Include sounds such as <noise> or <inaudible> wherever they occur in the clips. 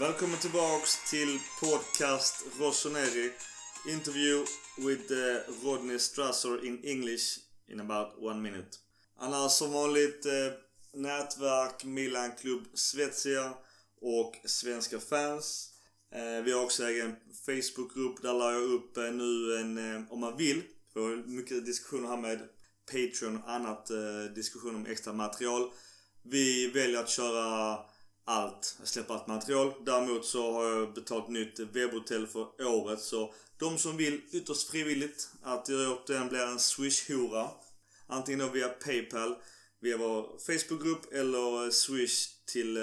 Välkommen tillbaks till podcast Rossoneri. Interview with uh, Rodney Strasser in English in about one minute. Han har som vanligt eh, nätverk Milan Club Svezia och svenska fans. Eh, vi har också egen Facebookgrupp. Där la jag upp eh, nu en, eh, om man vill, vi har mycket diskussioner här med Patreon och annat eh, diskussion om extra material. Vi väljer att köra allt, Jag släpper allt material. Däremot så har jag betalt nytt webbhotell för året så de som vill ytterst frivilligt att jag återigen blir en swish-hora. Antingen då via Paypal, via vår Facebookgrupp eller eh, swish till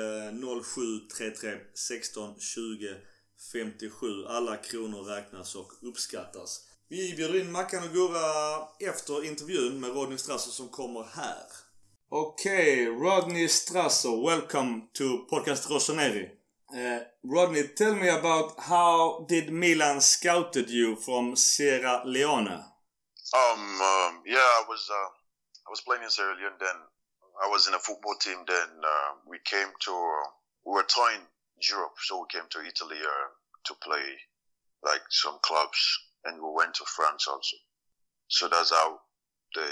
0733 16 20 57. Alla kronor räknas och uppskattas. Vi bjuder in Mackan och Gurra efter intervjun med Rodney Strasser som kommer här. Okay, Rodney Strasser, welcome to Podcast Rossoneri. Uh, Rodney, tell me about how did Milan scouted you from Sierra Leone? Um, um, yeah, I was uh, I was playing in Sierra Leone. Then I was in a football team. Then uh, we came to we were touring Europe, so we came to Italy uh, to play like some clubs, and we went to France also. So that's how the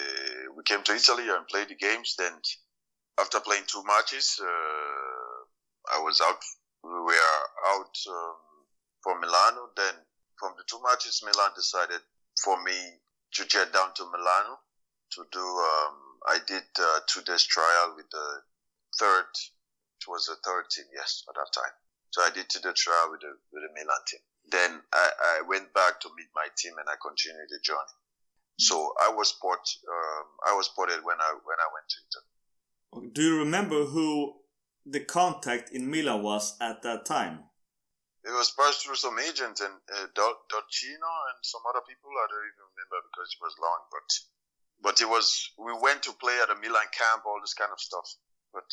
we came to Italy and played the games. Then after playing two matches, uh, I was out. We were out um, for Milano. Then from the two matches, Milan decided for me to jet down to Milano to do. Um, I did uh, two days trial with the third. It was the third team, yes, at that time. So I did two days trial with the with the Milan team. Then I, I went back to meet my team and I continued the journey. So I was spot. Um, I was spotted when I when I went to Italy. Do you remember who the contact in Milan was at that time? It was passed through some agent and uh, Dol- Dolcino and some other people. I don't even remember because it was long, but but it was. We went to play at a Milan camp, all this kind of stuff. But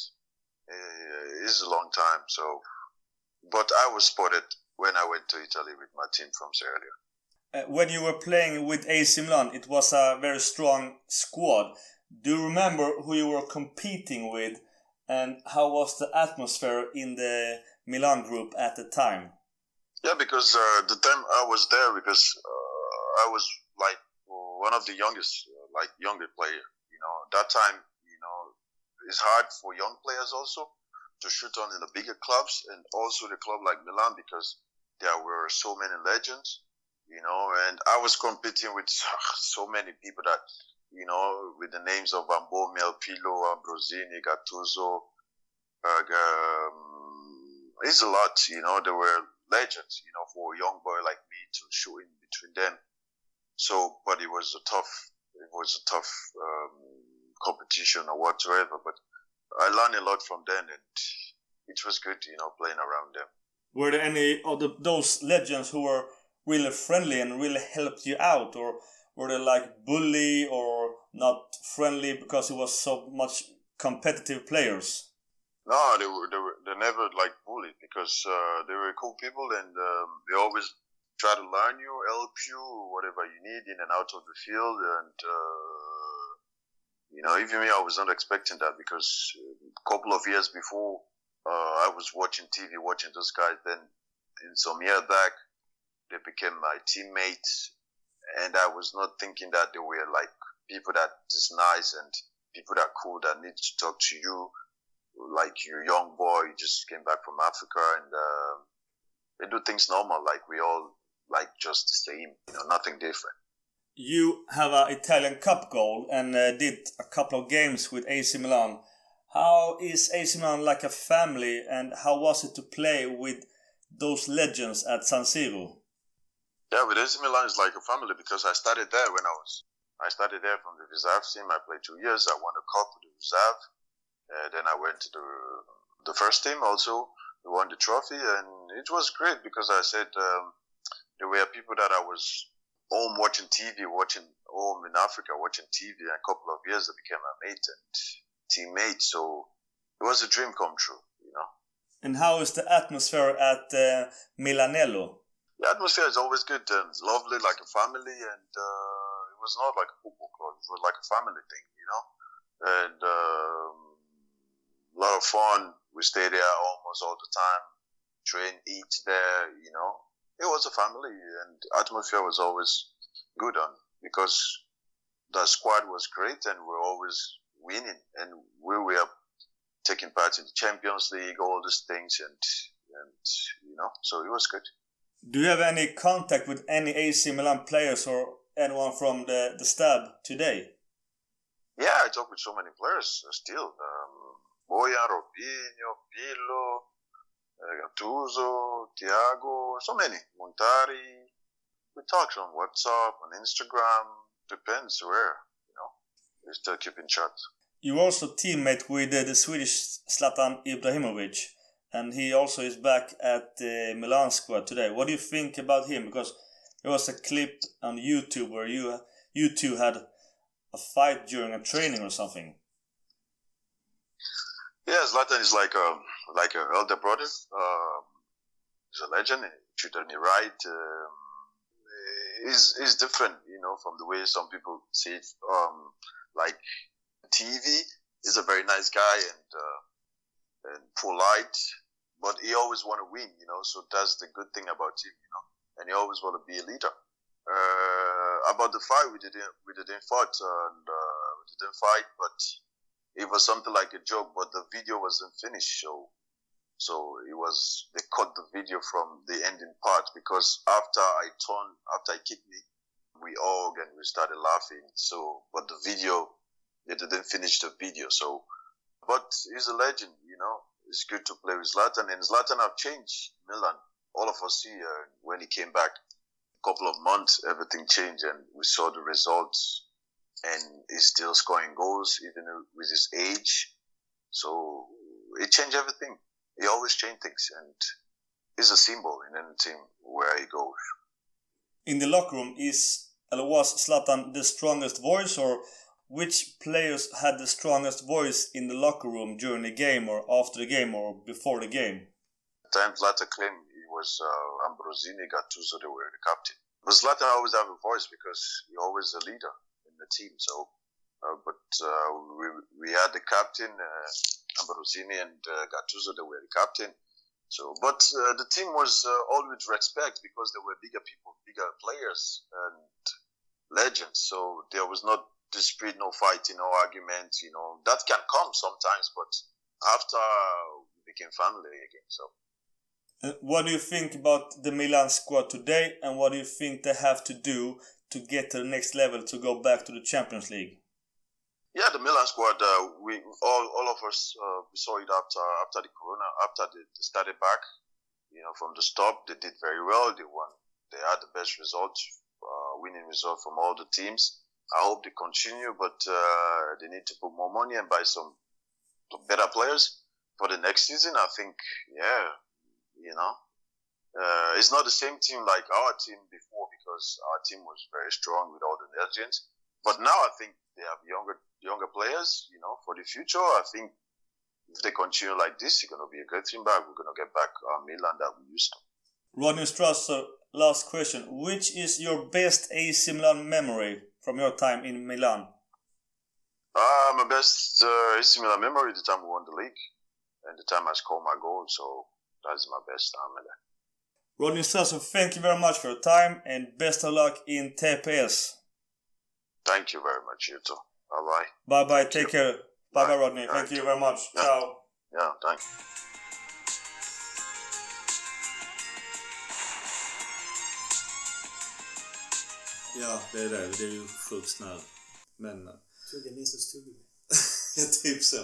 uh, it's a long time. So, but I was spotted when I went to Italy with my team from Sierra Leone. Uh, when you were playing with AC Milan, it was a very strong squad. Do you remember who you were competing with, and how was the atmosphere in the Milan group at the time? Yeah, because uh, the time I was there, because uh, I was like one of the youngest, uh, like younger player. You know, that time, you know, it's hard for young players also to shoot on in the bigger clubs, and also the club like Milan because there were so many legends. You know, and I was competing with <laughs> so many people that, you know, with the names of Ambo, Melpilo, Ambrosini, Gattuso, um, it's a lot, you know, there were legends, you know, for a young boy like me to shoot in between them. So, but it was a tough, it was a tough um, competition or whatsoever. But I learned a lot from them, and it was good, you know, playing around them. Were there any of the, those legends who were really friendly and really helped you out, or were they like bully or not friendly because it was so much competitive players? No, they were they were they never like bullied because uh, they were cool people and um, they always try to learn you, help you, whatever you need in and out of the field. And uh, you know, even me, I was not expecting that because a couple of years before, uh, I was watching TV, watching those guys. Then, in some year back, they became my teammates, and I was not thinking that they were like people that is nice and people that cool that need to talk to you like you young boy you just came back from africa and uh, they do things normal like we all like just the same you know nothing different You have an Italian Cup goal and uh, did a couple of games with AC Milan. How is AC Milan like a family, and how was it to play with those legends at San Siro? Yeah with AC Milan is like a family because I started there when I was I started there from the reserve team I played two years I won a cup with the reserve uh, then I went to the the first team also we won the trophy and it was great because I said um, there were people that I was home watching TV, watching home in Africa, watching TV. And a couple of years, I became a mate and teammate. So it was a dream come true, you know. And how is the atmosphere at uh, Milanello? The atmosphere is always good and lovely, like a family. And uh, it was not like a football club; it was like a family thing, you know. And um, a lot of fun. We stay there almost all the time. train, eat there. You know, it was a family, and atmosphere was always good on because the squad was great, and we're always winning, and we were taking part in the Champions League, all these things, and and you know, so it was good. Do you have any contact with any AC Milan players or anyone from the the stab today? Yeah, I talk with so many players uh, still. Um, Boyan, Robinho, Pirlo, uh, Gattuso, Thiago, so many. Montari. We talk on WhatsApp, on Instagram. Depends where, you know. We still keep in chat. You also teammate with uh, the Swedish Slatan Ibrahimovic, and he also is back at the Milan squad today. What do you think about him? Because there was a clip on YouTube where you you two had a fight during a training or something. Yeah, Zlatan is like a like an elder brother. Um, he's a legend. He treated me right. Um, he's he's different, you know, from the way some people see it. Um, like TV, he's a very nice guy and uh, and polite, but he always want to win, you know. So that's the good thing about him, you know. And he always want to be a leader. Uh, about the fight, we didn't we didn't fight and uh, we didn't fight, but it was something like a joke. But the video wasn't finished, so so it was they cut the video from the ending part because after I turned after I kicked me, we all and we started laughing. So but the video they didn't finish the video. So but he's a legend, you know. It's good to play with Zlatan and Zlatan have changed Milan. All of us see uh, when he came back a couple of months, everything changed and we saw the results. And he's still scoring goals even with his age. So it changed everything. He always changed things and he's a symbol in any team where he goes. In the locker room, is was Zlatan the strongest voice, or which players had the strongest voice in the locker room during the game, or after the game, or before the game? Times Zlatan claimed was uh, Ambrosini, Gattuso, they were the captain. But Zlatan always have a voice because he always a leader in the team. So, uh, but uh, we we had the captain uh, Ambrosini and uh, Gattuso, they were the captain. So, but uh, the team was all with respect because there were bigger people, bigger players and legends. So there was not dispute, no fighting, no argument. You know that can come sometimes, but after we became family again. So. Uh, what do you think about the Milan squad today, and what do you think they have to do to get to the next level to go back to the Champions League? Yeah, the Milan squad. Uh, we all all of us uh, we saw it after after the Corona, after they, they started back. You know, from the stop, they did very well. They won. They had the best result, uh, winning result from all the teams. I hope they continue, but uh, they need to put more money and buy some better players for the next season. I think, yeah, you know. Uh, it's not the same team like our team before because our team was very strong with all the legends. But now I think they have younger younger players, you know, for the future. I think if they continue like this, it's going to be a great team back. We're going to get back our Milan that we used to. Rodney Strasser, last question. Which is your best AC Milan memory from your time in Milan? Uh, my best uh, AC Milan memory the time we won the league and the time I scored my goal. So that's my best time in there. Rodney Strasser, thank you very much for your time and best of luck in TPS. Thank you very much, you too. Bye bye. Bye bye. Take you. care. Bye bye, Rodney. Thank you very much. Yeah. Ciao. Yeah, thanks. Ja, det är det. Det är ju sjukt snäll. Men... Tugga Nisses tuggummi. ja, typ så.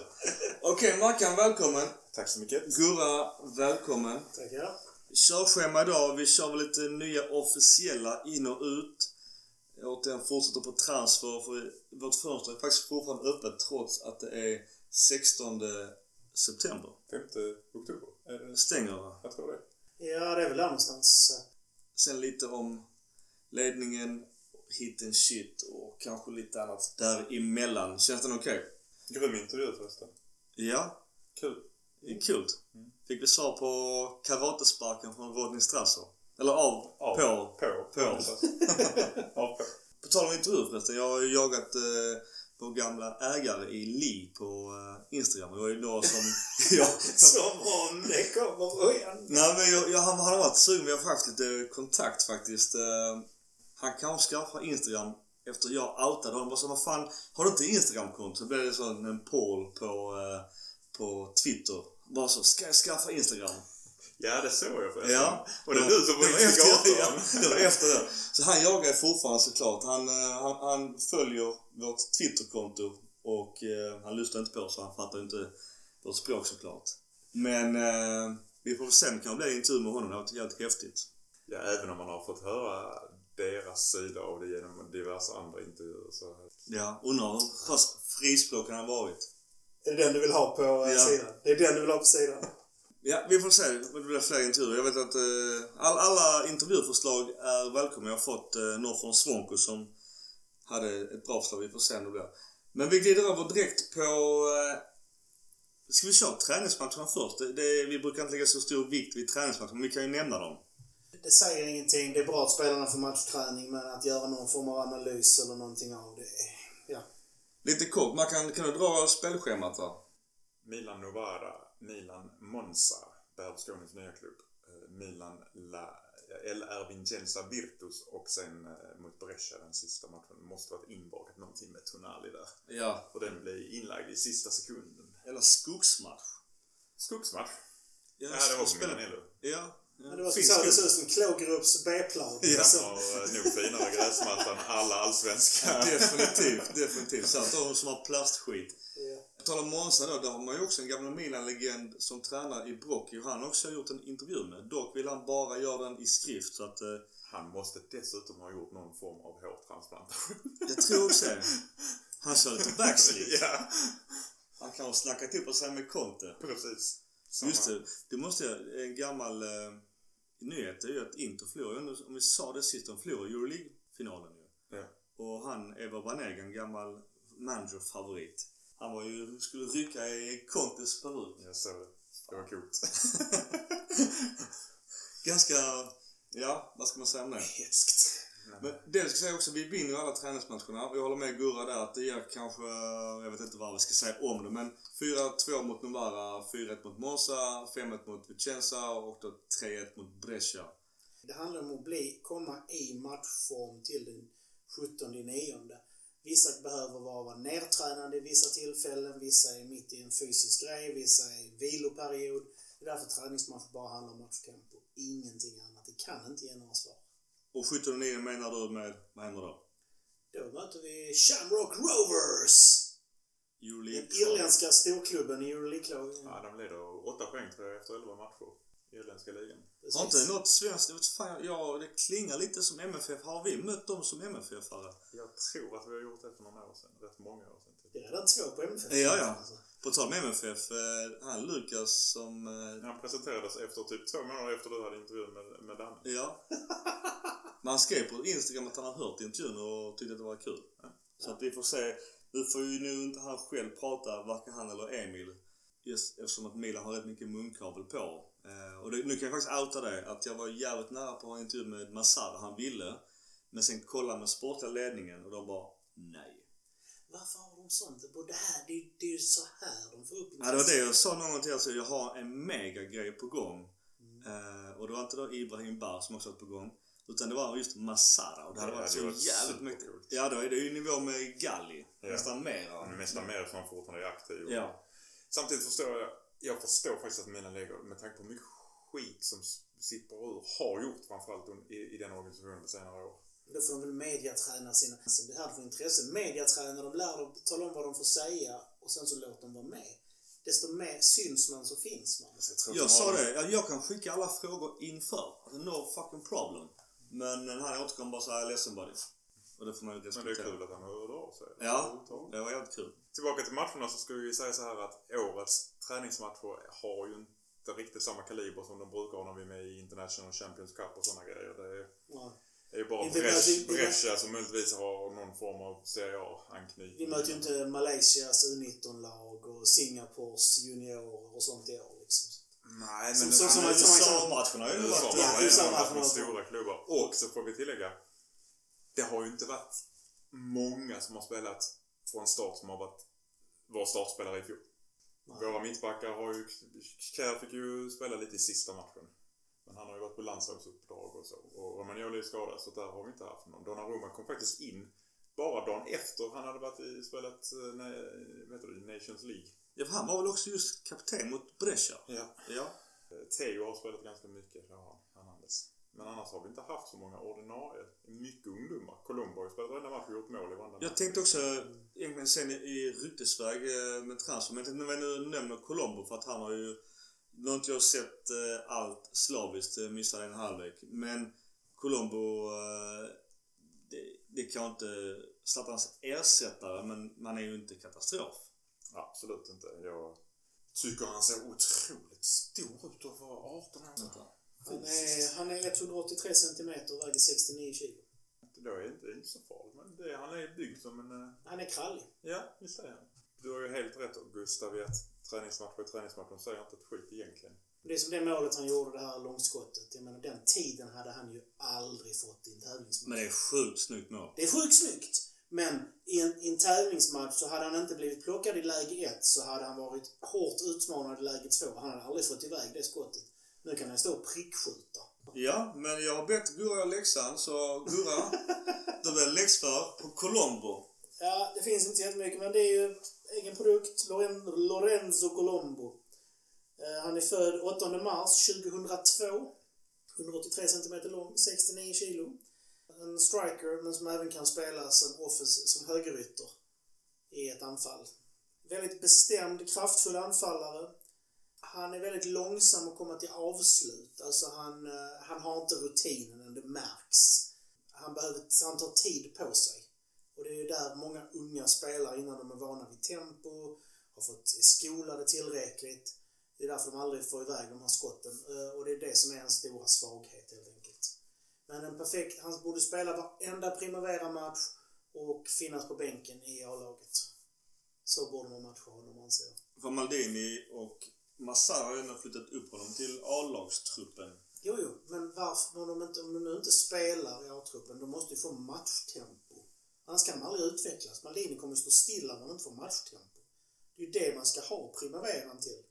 Okej, Mackan, välkommen. Tack så mycket. Gurra, välkommen. Tackar. Körschema idag. Vi kör väl lite nya officiella in och ut. Återigen fortsätter på transfer för vårt fönster är faktiskt fortfarande öppet trots att det är 16 september. 5 oktober? Är det? Stänger va? Jag tror det. Ja, det är väl där någonstans. Sen lite om ledningen, hit and shit och kanske lite annat däremellan. Känns den okej? Grym intervju förresten. Ja, Kul. kul. Fick vi svar på karatesparken från Rodney Strasser. Eller av, Av. på. På. På. <laughs> Av på. På tal om intervju förresten. Jag har ju jagat eh, vår gamla ägare i Li på eh, Instagram. Det var ju då som... <laughs> jag, Som om det kommer... Han- Nej men jag, jag, han, han har varit sugen. Vi har haft lite kontakt faktiskt. Eh, han kanske skaffar Instagram efter jag outade honom. Bara så, vad fan, har du inte Instagramkonto? Så blev det sån en poll på, eh, på Twitter. Bara så, ska jag skaffa Instagram? Ja, det såg jag förresten. Ja. Och det är du som var var efter, ja, det var efter det. Så han jagar fortfarande såklart. Han, eh, han, han följer vårt Twitterkonto och eh, han lyssnar inte på oss så han fattar inte vårt språk såklart. Men eh, vi får se om det kan bli en intervju med honom. Det har varit jävligt häftigt. Ja, även om man har fått höra deras sida av det genom diverse andra intervjuer så... Ja, undrar hur pass frispråkig han har varit. Är det den du vill ha på eh, Ja. sidan? Det är den du vill ha på sidan? Ja, vi får se. Det blir fler intervjuer. Jag vet att eh, all, alla intervjuförslag är välkomna. Jag har fått eh, några från Svonko som hade ett bra förslag. Vi får se om det blir. Men vi glider över direkt på... Eh, ska vi köra träningsmatcherna först? Det, det, vi brukar inte lägga så stor vikt vid träningsmatcherna, men vi kan ju nämna dem. Det säger ingenting. Det är bra att spelarna får matchträning, men att göra någon form av analys eller någonting av det... Ja. Lite kort, man kan, kan du dra spelschemat där? Milan Novara, Milan Monza, Berlusconis nya klubb. Eh, Milan La, LR Vincenza Virtus och sen eh, mot Brescia den sista matchen. Det måste varit inbakat någonting med Tonali där. Ja. Och den blev inlagd i sista sekunden. Eller skogsmatch. Skogsmatch. Ja, Ja, det var på spel- Milan Ello. Ja. Men det var så, det ser ut som Klågrupps B-plan. Ja. Alltså, eh, nog finare gräsmatta än alla allsvenska. Definitivt, definitivt. Av de som har plastskit. ja. På tal om Monza då, där har man ju också en gammal Milan-legend som tränar i Brocchio. Han har också gjort en intervju med. Dock vill han bara göra den i skrift så att... Eh, Han måste dessutom ha gjort någon form av hårtransplantation. jag tror också det. Han kör lite backslip. ja, Han kan ha snackat ihop sig med Conte. precis. Samma. Just det, det måste jag... En gammal eh, nyhet är ju att Inter undrar om vi sa det sist, de förlorade Euroleague-finalen ju. Ja. Och han, Eva Banega, en gammal manager-favorit. Han var ju, skulle rycka i Contes peruk. Jag såg det. Det var coolt. <laughs> Ganska, ja, vad ska man säga om det? Hetskt. Men det ska jag säga också, vi vinner alla träningsmatcherna. Jag håller med Gurra där att det ger kanske, jag vet inte vad vi ska säga om det, men 4-2 mot Novara, 4-1 mot Monza, 5-1 mot Vicenza och då 3-1 mot Brescia. Det handlar om att bli, komma i matchform till den 17 nionde. Vissa behöver vara nertränade i vissa tillfällen, vissa är mitt i en fysisk grej, vissa är i viloperiod. Det är därför träningsmatch bara handlar om matchtempo. Ingenting annat. Det kan inte ge några svar. Och 17 9 menar du med, vad händer då? Då möter vi Shamrock Rovers! Den irländska storklubben i Euroleague-lagen. Ja, de leder 8 poäng tror jag efter 11 matcher i irländska ligan. Har inte något svenskt, jag vet fan, ja det klingar lite som MFF. Har vi mött dem som MFF-are? Jag tror att vi har gjort det för några år sedan. Rätt många år sedan. typ. Det är redan två på MFF. Ja, ja. Alltså. På tal om MFF, eh, han Lukas som... Eh, Han presenterades efter typ två månader efter du hade intervjun med, med Danne. Ja. <laughs> Men han skrev på Instagram att han har hört intervjun och tyckte att det var kul. Så att vi får se. Nu får ju nu inte han själv prata, varken han eller Emil. Just eftersom att Milan har rätt mycket munkabel på. Eh, och det, nu kan jag faktiskt outa det, att jag var jävligt nära på att ha en intervju med Massara, han ville. Men sen kolla med sportliga ledningen och de bara nej. Varför har de sånt? Det, det, här, det, det är ju så här de får upp Ja, det var det jag sa någon gång till alltså, jag har en megagrej på gång. Eh, och det var inte då Ibrahim Bar som också var på gång. Utan det var just Masara och det hade Ja, varit det så var jävligt supercoolt. Ja, då är det ju nivå med Galli. Ja. Nästan mer. Är nästan mer som han fortfarande är aktiv. Ja. Samtidigt förstår jag, jag förstår faktiskt att Milan lägger, med tanke på mycket skit som sipprar ur, har gjort framförallt i, i den organisationen på senare år. Då får de väl mediaträna sina... Alltså, det här för intresse. Mediaträna, de lär dem, tala om vad de får säga och sen så låter de vara med. Desto mer syns man så finns man. Så jag tror Jag sa det, ja, jag kan skicka alla frågor inför. Alltså, no fucking problem. Men den här återkom bara såhär, ledsen buddy. Och det får man ju Men det är respektera. kul att han hörde av sig. Ja. Det var jävligt kul. Tillbaka till matcherna så skulle vi säga så här att årets träningsmatcher har ju inte riktigt samma kaliber som de brukar ha när vi är med i International Champions Cup och sådana grejer. Det är, Ja. Det är ju bara Brescia, som möjligtvis har någon form av Serie A-anknytning. Vi möter ju inte Malaysias U19-lag och Singapores juniorer och sånt i år liksom. Nej, men USA-matcherna har ju USA varit... Ja, med också. stora klubbar. Och så får vi tillägga, det har ju inte varit många som har spelat från start som har varit vår startspelare i fjol. Nej. Våra mittbackar har ju... Kjär fick ju spela lite i sista matchen. Men han har ju varit på landslagsuppdrag och så. Och Romagnoli är skadad så där har vi inte haft någon. Donnarumma kom faktiskt in bara dagen efter han hade varit i, spelat eh, vet du, Nations League. Ja, han var väl också just kapten mot Brescia? Ja. Ja. Eh, Theo har spelat ganska mycket, det har han, Hernandez. Men annars har vi inte haft så många ordinarie. Mycket ungdomar. Colombo har ju spelat varenda match och gjort mål i varenda Jag tänkte också egentligen sen i ryktesväg eh, med transfer, men jag tänkte när vi nu nämner Colombo för att han har ju... Nu har inte jag sett eh, allt slaviskt, eh, missade en halvlek. Men Colombo, eh, det, det kan jag inte Zlatans ersättare, men man är ju inte katastrof. Absolut inte. Jag tycker han ser otroligt stor ut att vara 18 år. Han är, han är 183 centimeter och väger 69 kilo. Det är inte, inte så farligt, men det, han är byggd som en... Han är krallig. Ja, visst är han. Du har ju helt rätt Gustav i att träningsmatch är träningsmatch. De säger inte ett skit egentligen. Det är som det målet han gjorde, det här långskottet. Jag menar, den tiden hade han ju aldrig fått i en tävlingsmatch. Men det är sjukt snyggt mål. Det är sjukt snyggt. Men i en, i en tävlingsmatch så hade han inte blivit plockad i läge 1 så hade han varit hårt utmanad i läge 2. Han hade aldrig fått iväg det skottet. Nu kan han stå och prickskjuta. Ja, men jag har bett Gurra göra läxan, så Gurra, <laughs> då blir läxför på Colombo. Ja, det finns inte jättemycket men det är ju egen produkt. Lorenzo Colombo. Eh, han är född 8 mars 2002. 183 cm lång, 69 kilo. En striker, men som även kan spela som, som högerytter i ett anfall. Väldigt bestämd, kraftfull anfallare. Han är väldigt långsam att komma till avslut. Alltså han, eh, han har inte rutinen det märks. Han, behöver, han tar tid på sig. Och det är ju där många unga spelare innan de är vana vid tempo, har fått skolade tillräckligt. Det är därför de aldrig får iväg de här skotten. Eh, Och det är det som är hans stora svaghet helt enkelt. Men en perfekt, han borde spela varenda Primavera-match och finnas på bänken i A-laget. Så borde man matcha honom anser jag. För Maldini och Massara har ändå flyttat upp honom till A-lagstruppen. Jo, jo, men varför, om de, inte, om de nu inte spelar i A-truppen, de måste ju få matchtempo. Annars kan de aldrig utvecklas. Maldini kommer stå stilla om han inte får matchtempo. Det är ju det man ska ha primaveran till.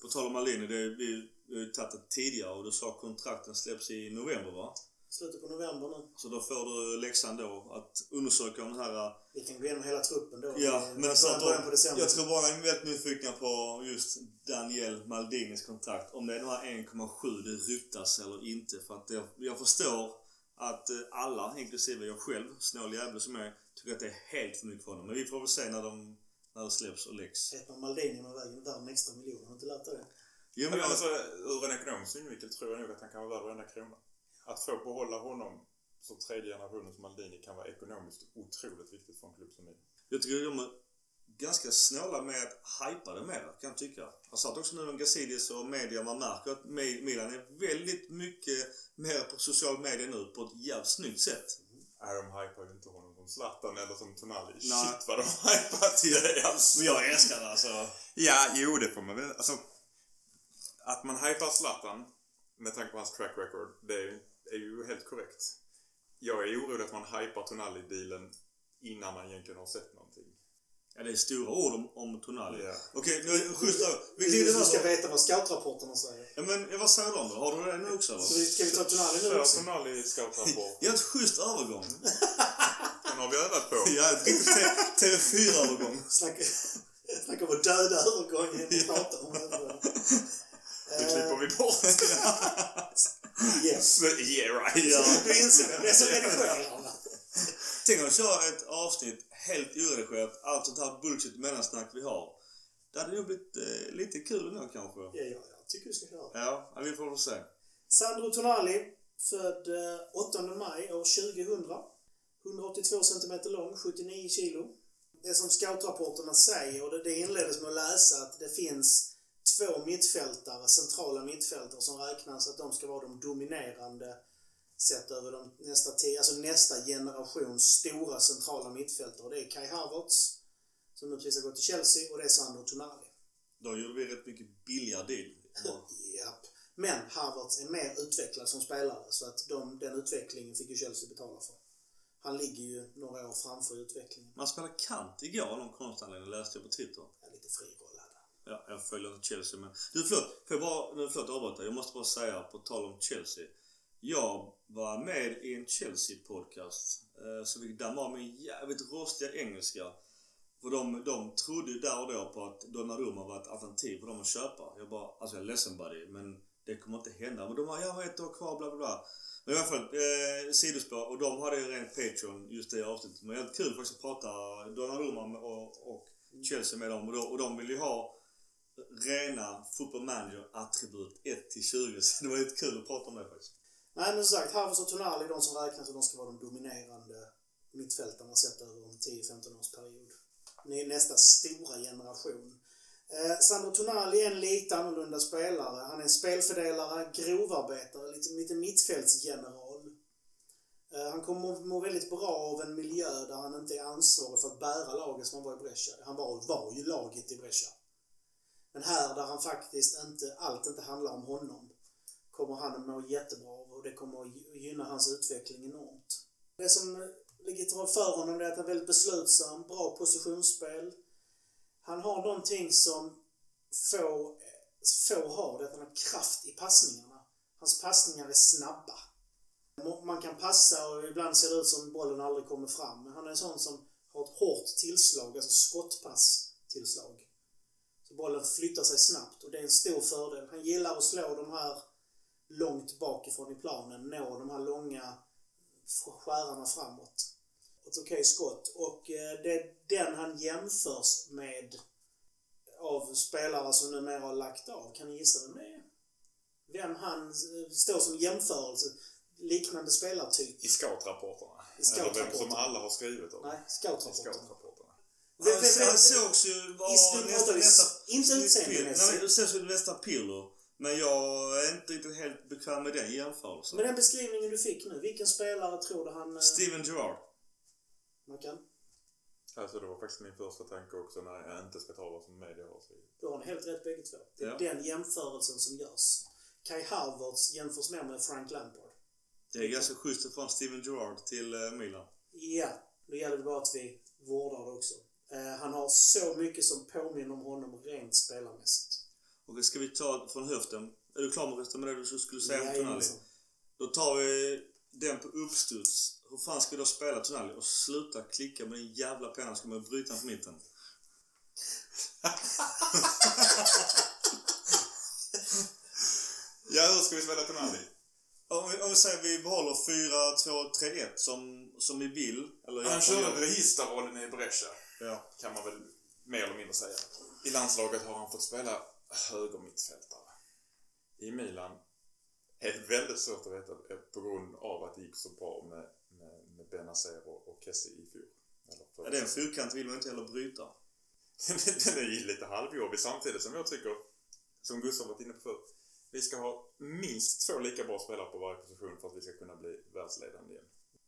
På tal om Maldini, det, vi vi har ju tagit det tidigare och du sa kontrakten släpps i november va? Slutet på november nu. Så då får du läxan då att undersöka om den här... Vi kan gå igenom hela truppen då. Ja, men så att början på de, december. jag tror bara är väldigt nyfikna på just Daniel Maldinis kontrakt. Om det är de här 1,7 det ryktas eller inte. För att jag, jag förstår att eh, alla, inklusive jag själv, snål jävel som jag tycker att det är helt för mycket för honom. Men vi får väl se när de när det släpps och läggs. Heter Maldini med vägen värd en extra miljon. Har du inte lärt dig det? Jo, men alltså, ur en ekonomisk synvinkel tror jag nog att han kan vara värd varenda krona. Att få behålla honom som tredje generationens Maldini kan vara ekonomiskt otroligt viktigt för en klubb som Milan. jag tycker de ganska snåla med att hypa det mer, kan jag tycka. Jag satt också nu med Gazidis och media. Man märker att Mi- Milan är väldigt mycket mer på social media nu på ett jävligt snyggt sätt. Nej, de hypar ju inte honom som Zlatan eller som Tonali. Nej. Shit vad de hypar till det <laughs> alltså. Men jag älskar det alltså. Ja, jo det får man väl. Alltså, att man hypar Zlatan med tanke på hans track record, det är, är ju helt korrekt. Jag är orolig att man hypar Tonali-dealen innan man egentligen har sett någonting. Ja, det är stora ord om, om Tonali. Ja. Okej, nu det över. Vi glider du ska över. veta vad scoutrapporterna säger. Ja, men vad säger de då? Har du det nu också eller? Så vi- ska vi ta Tonali nu Kör också? Tonali scoutrapport. <laughs> Ja, ett schysst övergång. <laughs> Den har vi övat på. Ja, ett riktigt T- TV4-övergång. <laughs> Snacka, snacka om att döda övergången och prata om övergången. Det klipper vi bort. Yes. yeah right. Ja. Du inser vem det är som redigerar. Tänk att köra ett avsnitt helt oredigerat, allt sånt här bullshit mellansnack vi har. Det hade nog blivit eh, lite kul ändå kanske. Ja, ja, jag tycker du ska köra. Ja, vi får väl se. Sandro Tonali, född eh, 8 maj år 2000. 182 cm lång, 79 kilo. Det som scoutrapporterna säger, och det, det inleddes med att läsa att det finns två mittfältare, centrala mittfältare som räknas att de ska vara de dominerande sett över de nästa, tio, alltså nästa generations stora centrala mittfältare. Det är Kai Havertz, som nu precis har gått till Chelsea, och det är Sandro Tonali. Då gjorde vi rätt mycket billigare deal. Japp. Men Havertz är mer utvecklad som spelare så att de, den utvecklingen fick ju Chelsea betala för. Han ligger ju några år framför utvecklingen. Man spelade kant igår av någon konstig anledning, läste jag på Twitter. Ja, lite frirollad. Ja, jag följer inte Chelsea men... Du förlåt, får jag bara... Förlåt jag avbryter. Jag måste bara säga på tal om Chelsea. Jag var med i en Chelsea-podcast. Eh, så fick damma av min jävligt rostiga engelska. För de, de trodde där och då på att Donnarumma var ett alternativ för dem att köpa. Jag bara, alltså jag är ledsen buddy, men det kommer inte hända. Men de har, jag har ett år kvar, bla bla bla. Men i alla fall, eh, sidospår. Och de hade ju rent Patreon just det avsnittet. Men jävligt kul faktiskt att prata Donnarumma och, och Chelsea med dem. Och, de, och de vill ju ha rena football manager attribut 1 till 20. <laughs> Så det var lite kul att prata om det faktiskt. Nej, men som sagt, Havertz och Tonali är de som räknas och de ska vara de dominerande mittfältarna sett över en 10-15 års period. Ni är nästa stora generation. Eh, Sandro Tonali är en lite annorlunda spelare. Han är en spelfördelare, grovarbetare, lite, lite mittfältsgeneral. Eh, han kommer må väldigt bra av en miljö där han inte är ansvarig för att bära laget som han var i Brescia. Han var, var ju laget i Brescia. Men här där han faktiskt inte, allt inte handlar om honom kommer han att må jättebra och det kommer att gynna hans utveckling enormt. Det som eh, ligger till för honom är att han är väldigt beslutsam, bra positionsspel. Han har någonting som få, få har, det är att han har kraft i passningarna. Hans passningar är snabba. Man kan passa och ibland ser det ut som bollen aldrig kommer fram. Men han är en sån som har ett hårt tillslag, alltså skottpass-tillslag. Så bollen flyttar sig snabbt och det är en stor fördel. Han gillar att slå de här långt bakifrån i planen, nå de här långa skärarna framåt. Ett okej skott. Och eh, det är den han jämförs med av spelare som numera har lagt av. Kan ni gissa vem det är? Vem han eh, står som jämförelse? Liknande spelartyp. I scoutrapporterna. I scoutrapporterna. Eller vem som alla har skrivit om. Nej, I scoutrapporterna. vem- Sen vem- sågs ju vara s- inte utseendemässigt. Sen såg det nästa Pirlo. Men jag är inte riktigt helt bekväm med den jämförelsen. Med den beskrivningen du fick nu, vilken spelare tror du han... eh, Steven Gerrard. Mackan? Alltså det var faktiskt min första tanke också när jag inte ska ta vad som media har skrivit. Du har helt rätt bägge två. Det är Ja. den jämförelsen som görs. Kai Havertz jämförs mer med Frank Lampard. Det är ganska schysst från Steven Gerrard till eh, Milan. Ja, då gäller det bara att vi vårdar det också. Eh, han har så mycket som påminner om honom rent spelarmässigt. Och ska vi ta från höften? Är du klar med resten med det du skulle säga om Tonali? Då tar vi den på uppstuds. Hur fan ska vi då spela Tonali? Och sluta klicka med din jävla penna ska man bryta den på mitten. <laughs> Ja, hur ska vi spela Tonali? Om vi, om vi säger vi behåller 4-2-3-1 som, som vi vill. Eller Han jag- körde registerrollen i Brescia. Ja. Kan man väl mer eller mindre säga. I landslaget har han fått spela högermittfältare. I Milan är det väldigt svårt att veta eh, på grund av att det gick så bra med, med, med Benazer och, och Kessie i fjol. Ja, den säsongen. fyrkant vill man inte heller bryta. <laughs> den är ju lite halvjobbig samtidigt som jag tycker, som Gustav varit inne på förut, vi ska ha minst två lika bra spelare på varje position för att vi ska kunna bli världsledande igen.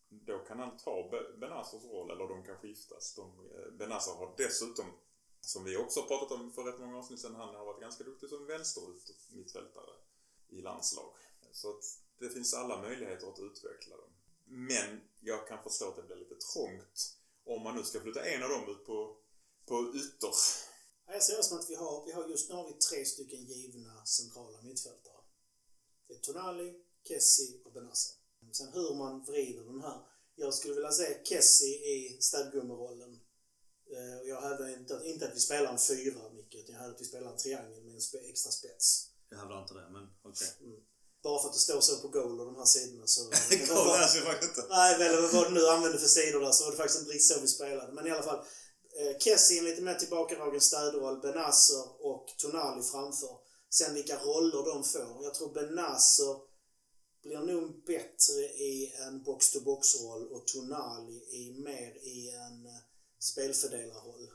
Då kan han ta Be- Benazers roll, eller de kan skiftas. De, eh, Benazer har dessutom, som vi också har pratat om för rätt många avsnitt sedan, han har varit ganska duktig som vänsterut mittfältare i landslag. Så att det finns alla möjligheter att utveckla dem. Men jag kan förstå att det blir lite trångt om man nu ska flytta en av dem ut på, på ytter. Jag ser det som att vi har, vi har just nu har vi tre stycken givna centrala mittfältare. Det är Tonali, Kessie och Benazer. Sen hur man vrider den här. Jag skulle vilja se Kessie i städgummerollen. Eh, och Jag hävdar inte att, inte att vi spelar en fyra, Micke, utan jag hävdar att vi spelar en triangel med en spe, extra spets. Jag hävdar inte det, men okej. Bara för att det står så på goal och de här sidorna så... <laughs> Kolla, läser jag faktiskt inte. Nej, eller vad du nu använde för sidor där så var det faktiskt inte riktigt så vi spelade. Men i alla fall. Eh, Kessie lite mer tillbakadragen stödroll. Benazzer och Tonali framför. Sen vilka roller de får. Jag tror Benazzer blir nog bättre i en box-to-box-roll och Tonali i mer i en eh, spelfördelarroll.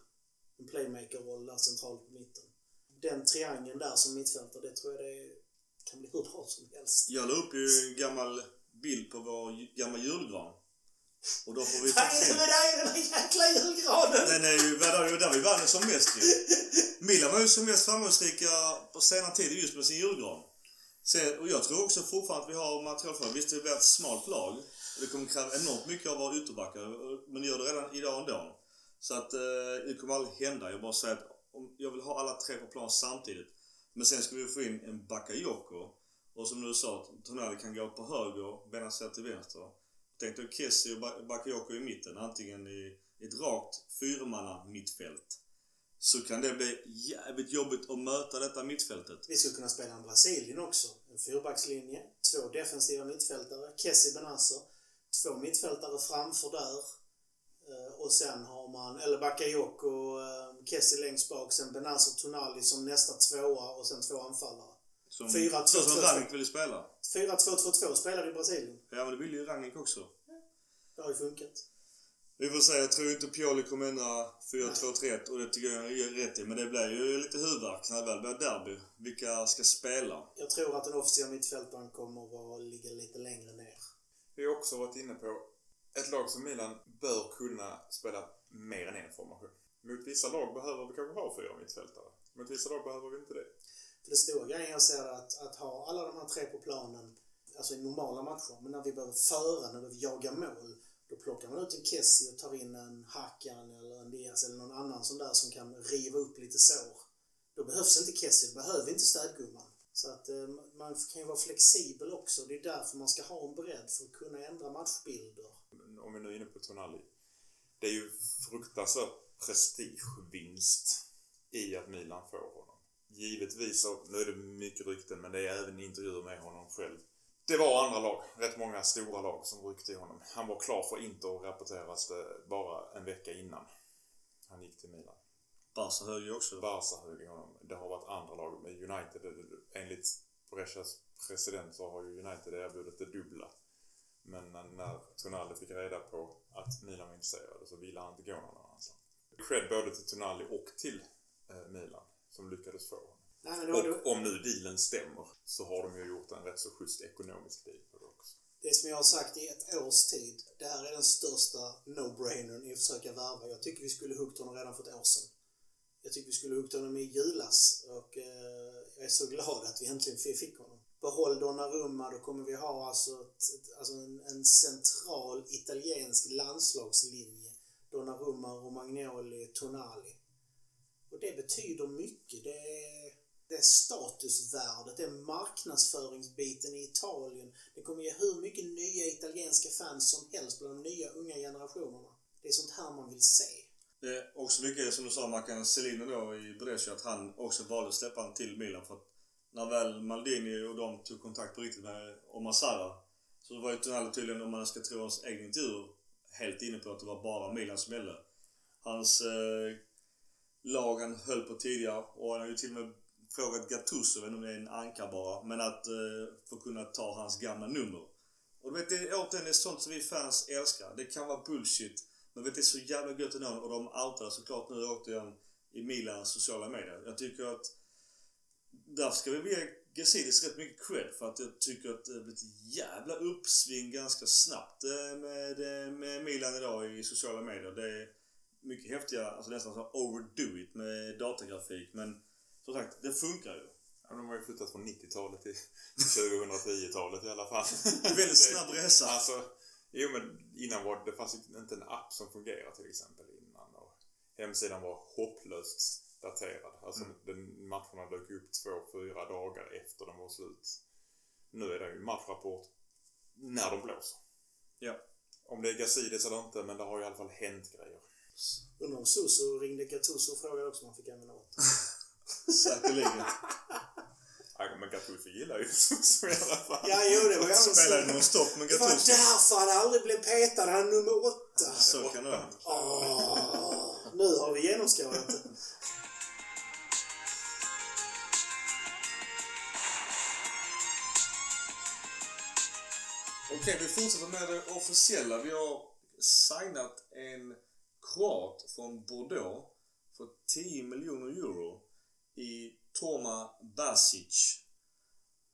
En playmaker-roll där centralt på mitten. Den triangeln där som mittfältare, det tror jag det kan bli hur bra som helst. Jag la upp ju en gammal bild på vår ju- gamla julgran. Och då får vi <laughs> Vad är det med dig den där jäkla julgranen? Den är ju, vad är det där vi vann som mest ju. Milan var ju som mest framgångsrika på senare tid just med sin julgran. Sen, och jag tror också fortfarande att vi har material för det. Visst, det blir ett smalt lag. Och det kommer kräva enormt mycket av våra ytterbackar. Men gör det redan idag ändå. Så att eh, det kommer aldrig hända. Jag bara säger att om, jag vill ha alla tre på plan samtidigt. Men sen ska vi få in en Bakayoko. Och som du sa, Tonali kan gå på höger, Benazer till vänster. Tänk dig Kessie och Bakayoko i mitten. Antingen i ett rakt fyrmanna mittfält. Så kan det bli jävligt jobbigt att möta detta mittfältet. Vi skulle kunna spela en Brasilien också. En fyrbackslinje, två defensiva mittfältare, Kessie Benazer, två mittfältare framför där. Eh, Och sen har man, eller Bakayoko, eh, Kessie längst bak, sen Benazer Tonali som nästa tvåa och sen två anfallare. Som, Fyra, så två, som två, Rangnick ville spela. 4-2-2-2 spelar i Brasilien. Ja men det vill ju Rangnick också. Det har ju funkat. Vi får se, jag tror inte Pioli kommer ändra 4-2-3-1 och det tycker jag är rätt i. Men det blir ju lite huvudvärk när det väl blir derby. Vilka ska spela? Jag tror att den offensiva mittfältaren kommer att ligga lite längre ner. Vi har också varit inne på ett lag som Milan bör kunna spela mer än en formation. Mot vissa lag behöver vi kanske ha fyra mittfältare. Mot vissa lag behöver vi inte det. För det stora grejen jag ser är att, att ha alla de här tre på planen, alltså i normala matcher, men när vi behöver föra, när vi behöver jaga mål, då plockar man ut en Kessie och tar in en Hakan eller en Diaz eller någon annan sån där som kan riva upp lite sår. Då behövs inte Kessie, då behöver inte städgumman. Så att eh, man kan ju vara flexibel också. Det är därför man ska ha en bredd för att kunna ändra matchbilder. Om vi nu är inne på Tonali. Det är ju fruktansvärt prestigevinst i att Milan får honom. Givetvis, nu är det mycket rykten, men det är även intervjuer med honom själv. Det var andra lag, rätt många stora lag som ryckte i honom. Han var klar för Inter rapporteras det bara en vecka innan han gick till Milan. Barca höll ju också. Barca högg honom. Det har varit andra lag. Med United, enligt Brechas president så har ju United erbjudit det dubbla. Men när- Tonali fick reda på att Milan var intresserade så ville han inte gå någon annanstans. Cred både till Tonali och till eh, Milan som lyckades få honom. Nej, Och om nu dealen stämmer så har de ju gjort en rätt så schysst ekonomisk deal på det också. det som jag har sagt i ett års tid, det här är den största no-brainern i att försöka värva. Jag tycker vi skulle huggt honom redan för ett år sedan. Jag tycker vi skulle huggt honom i julas och eh, jag är så glad att vi äntligen fick honom. Behåll Donnarumma, då kommer vi ha alltså, ett, ett, alltså en, en central italiensk landslagslinje. Donnarumma, Romagnoli, Tonali. Och det betyder mycket. Det är, det är statusvärdet, det är marknadsföringsbiten i Italien. Det kommer ge hur mycket nya italienska fans som helst bland de nya unga generationerna. Det är sånt här man vill se. Det är också mycket som du sa, Mackan, Celine då i Brescia, att han också valde att släppa han till Milan för att när väl Maldini och de tog kontakt på riktigt med Omar Sara. så var ju Tonali tydligen, om man ska tro hans egen intervju, helt inne på att det var bara Milan som gällde. Hans eh, lag han höll på tidigare och han har ju till och med frågat Gattuso, jag vet inte om det är en anka bara, men att eh, få kunna ta hans gamla nummer. Och du vet, det är återigen det är sånt som vi fans älskar. Det kan vara bullshit, men vet, det är så jävla gött ändå och de outade såklart nu återigen i Milans sociala medier. Jag tycker att därför ska vi ge Gazidis rätt mycket cred för att jag tycker att det blivit ett jävla uppsving ganska snabbt eh, med, eh, med Milan idag i sociala medier. Det är mycket häftiga, alltså nästan så overdo it med datagrafik men som sagt, det funkar ju. Ja, de har ju flyttat från 90-talet till 2010-talet i alla fall. <laughs> Väldigt snabb resa. Alltså, jo men innan var det fanns inte en app som fungerade till exempel innan. Och hemsidan var hopplöst daterad. Alltså den, matcherna dök upp två, fyra dagar efter de var slut. Nu är det ju matchrapport när de blåser. Ja. Om det är Gazidis eller inte, men det har i alla fall hänt grejer. Undrar om Suso ringde Gattuso och frågade också om han fick använda åt. <laughs> Säkerligen. Ja, men Gattuso gillar ju så i alla fall. Ja, jo, det var ju han Spelade nonstop med Det var Gattuso. därför han aldrig blev petad. Han är nummer åtta. Så kan det vara. Nu har vi genomskådat det. Okej, vi fortsätter med det officiella. Vi har signat en kroat från Bordeaux för 10 miljoner euro i Toma Basic.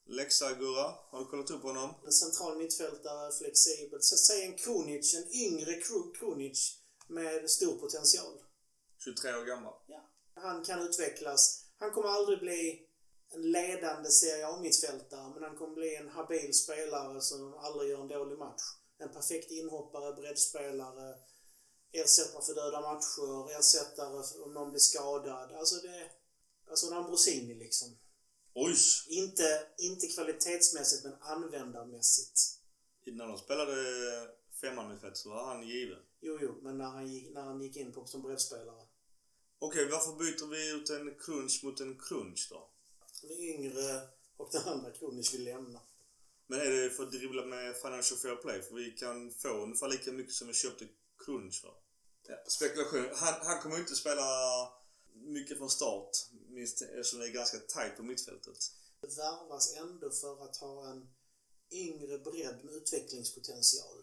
Läxa Gurra, har du kollat upp honom? En central mittfältare, flexibel. Så Säg en Kronic, en yngre Kro- Kronic med stor potential. 23 år gammal. Ja. Han kan utvecklas. Han kommer aldrig bli en ledande Serie A-mittfältare, men han kommer bli en habil spelare som aldrig gör en dålig match. En perfekt inhoppare, breddspelare, ersättare för döda matcher, ersättare om någon blir skadad. Alltså det... Alltså en Ambrosini liksom. Oj! Inte, inte kvalitetsmässigt men användarmässigt. När de spelade femman med Fett så var han given. Jo, jo, men när han gick, när han gick in på som breddspelare. Okej, varför byter vi ut en crunch mot en crunch då? Den yngre och den andra Kronic vill lämna. Men är det för att dribbla med Financial Fair Play? För vi kan få ungefär lika mycket som vi köpte crunch för. Ja, spekulation. Han, han kommer ju inte spela mycket från start. Minst eftersom det är ganska tajt på mittfältet. Det värvas ändå för att ha en yngre bredd med utvecklingspotential.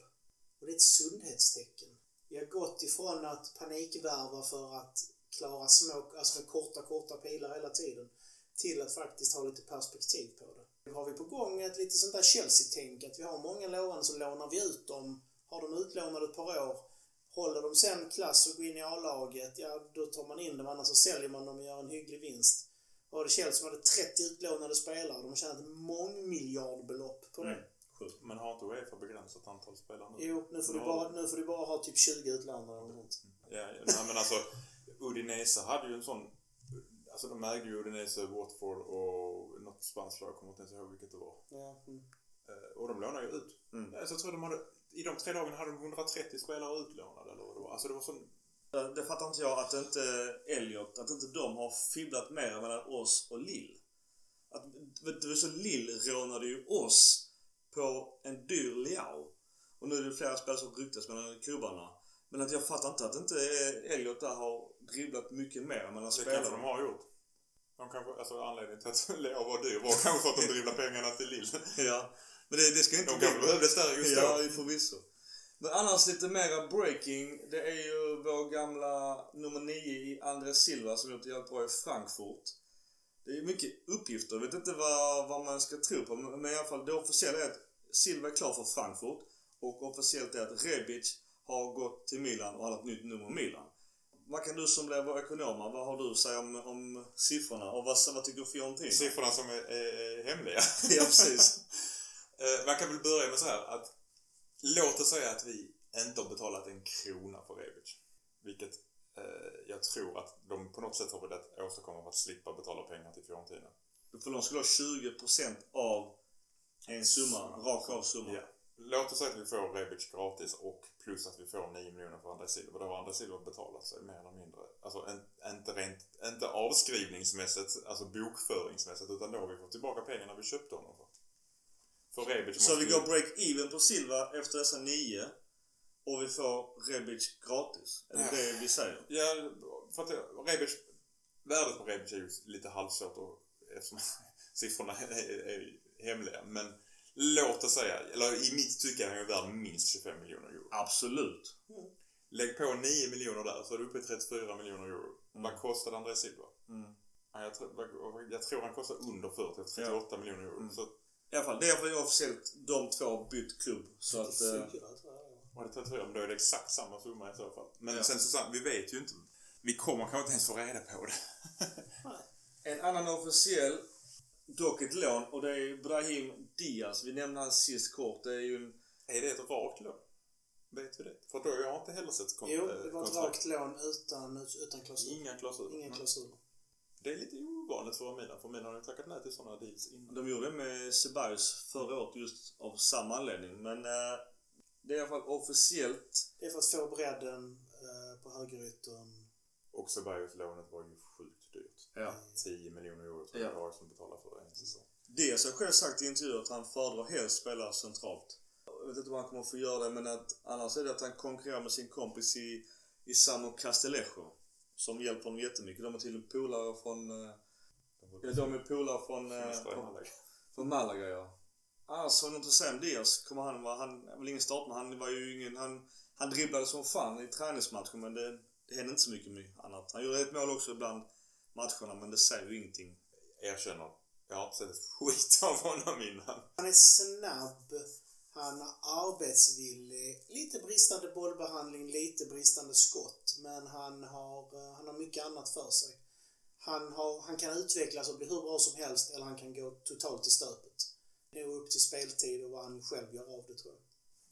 Och det är ett sundhetstecken. Vi har gått ifrån att panikvärva för att klara små, alltså med korta, korta pilar hela tiden, till att faktiskt ha lite perspektiv på det. Har vi på gång ett lite sånt där Chelsea-tänk, att vi har många lovande så lånar vi ut dem, har de utlånade ett par år, håller de sen klass och går in i A-laget, ja då tar man in dem, annars så säljer man dem och gör en hygglig vinst. Var det Chelsea som hade 30 utlånade spelare, de har tjänat mångmiljardbelopp på det. Mm. Sjukt. Men har inte Uefa begränsat antal spelare nu? Jo, nu får, du bara, nu får du bara ha typ 20 utlånade eller något. Ja, ja, nej, men alltså Udinese hade ju en sån... Alltså de ägde ju Udinese, Watford och något spanskt lag, kommer inte ens ihåg vilket det var. Ja, mm. Eh, Och de lånade ju ut. Mm. Alltså, jag tror de hade, I de tre dagarna hade de 130 spelare utlånade eller vad det var. Alltså det var sån... Det fattar inte jag att inte Elliot, att inte de har fibblat mer mellan oss och Lill. Att, vet du så Lill rånade ju oss på en dyr Liao. Och nu är det flera spelare som ryktas mellan klubbarna. Men att jag fattar inte att inte Elliot där har dribblat mycket mer mellan Det kanske de spelarna. har gjort. De kanske, alltså anledningen till att <laughs> Leo var dyr var kanske för att de dribblade pengarna till Lille. <laughs> Ja. Men det, det ska inte De kanske behövdes där just då. Ja, förvisso. Men annars lite mera breaking. Det är ju vår gamla nummer 9 i André Silva som gjort det jävligt bra i Frankfurt. Det är mycket uppgifter. Jag vet inte vad, vad man ska tro på. Men men i alla fall det officiella är att Silva är klar för Frankfurt. Och officiellt är att Rebic har gått till Milan och har ett nytt nummer Milan. Vad kan du som blev ekonom, vad har du att säga om, om siffrorna? Och vad, vad tycker Fiorentina? Siffrorna som är, är, är hemliga. <laughs> Ja, precis. <laughs> Eh, Man kan väl börja med så här att låt oss säga att vi inte har betalat en krona för Rebic. Vilket eh, jag tror att de på något sätt har velat åstadkomma för att slippa betala pengar till Fiorentina. För de skulle ha 20% av en summa, rakt av summa. Ja. Låt oss säga att vi får Rebic gratis och plus att vi får 9 miljoner för André Silva. Då har André Silva betalat sig mer eller mindre. Alltså en, inte rent, inte avskrivningsmässigt, alltså bokföringsmässigt, utan då har vi fått tillbaka pengarna vi köpte honom för. För Rebic Så vi går break-even på Silva efter dessa nio och vi får Rebic gratis. Är det Ja. det vi säger? Ja, för att Rebic, värdet på Rebic är ju lite halvsvårt och, eftersom <laughs> siffrorna är, är hemliga. Men låt oss säga, eller i mitt tycke är han ju värd minst 25 miljoner euro. Absolut. Lägg på 9 miljoner där så är du uppe i 34 miljoner euro. Mm. Vad kostade André Silva? Mm. Ja, jag, tror, vad- jag tror han kostar under 40, 38 miljoner euro. Mm. Så I alla fall, det är för officiellt de två har bytt klubb. Så att... Eh, 34 tror jag var. det 34, men då är det exakt samma summa i så fall. Men Ja. sen så vi vet ju inte. Vi kommer kanske inte ens få reda på det. <laughs> en annan officiell, dock ett lån, och det är Brahim Diaz. Vi nämnde han sist kort. Det är ju en... Är det ett rakt lån? Vet vi det? För då jag har inte heller sett kon- Jo, eh, det var ett kontrakt. rakt lån utan, utan klausul. Inga klausuler. Inga Men klausuler. Det är lite ovanligt för Milan, för Milan har ju tackat nej till sådana deals innan. De gjorde det med Ceballos förra året just av samma anledning. Men eh, det är i alla fall officiellt. Det är för att få bredden eh, på högeryttern. Och Ceballos-lånet var ju sjukt dyrt. Ja. 10 miljoner euro tror jag Ja. det var som betalade för en säsong. Diaz har själv sagt i intervjuer att han föredrar helst spela centralt. Jag vet inte om han kommer få göra det men att annars är det att han konkurrerar med sin kompis i, i Samo Castillejo. Som hjälper honom jättemycket. De är till polare från... eh, Ja, de är polare från, eh, från, från Malaga ja. Annars har jag något att säga om Diaz. Kommer han vara... Han är väl ingen startman. Han var ju ingen... Han, han dribblade som fan i träningsmatcher men det, det hände inte så mycket med annat. Han gjorde ett mål också ibland matcherna men det säger ju ingenting. Erkänner. Jag har inte sett ett skit av honom innan. Han är snabb. Han är arbetsvillig. Lite bristande bollbehandling, lite bristande skott. Men han har, eh, han har mycket annat för sig. Han, har, han kan utvecklas och bli hur bra som helst eller han kan gå totalt i stöpet. Det är upp till speltid och vad han själv gör av det tror jag.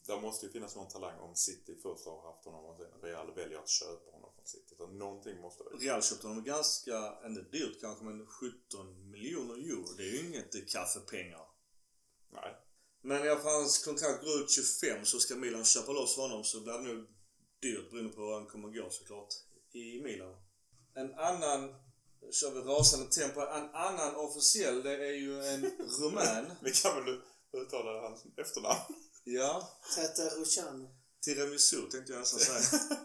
Där måste ju finnas någon talang om City först har haft honom och sen Real väljer att köpa honom City. Så någonting måste det Real köpte honom ganska, inte dyrt kanske, men 17 miljoner euro. Det är ju inget kaffepengar. Nej. Men i alla fall hans kontrakt går ut 25 så ska Milan köpa loss honom så blir det nog dyrt beroende på hur han kommer gå såklart i Milan. En annan, kör vi rasande tempo, en annan officiell det är ju en <laughs> rumän. Vi kan väl uttala hans efternamn? Ja, Tete Rushan. tiramisu tänkte jag nästan säga. <laughs>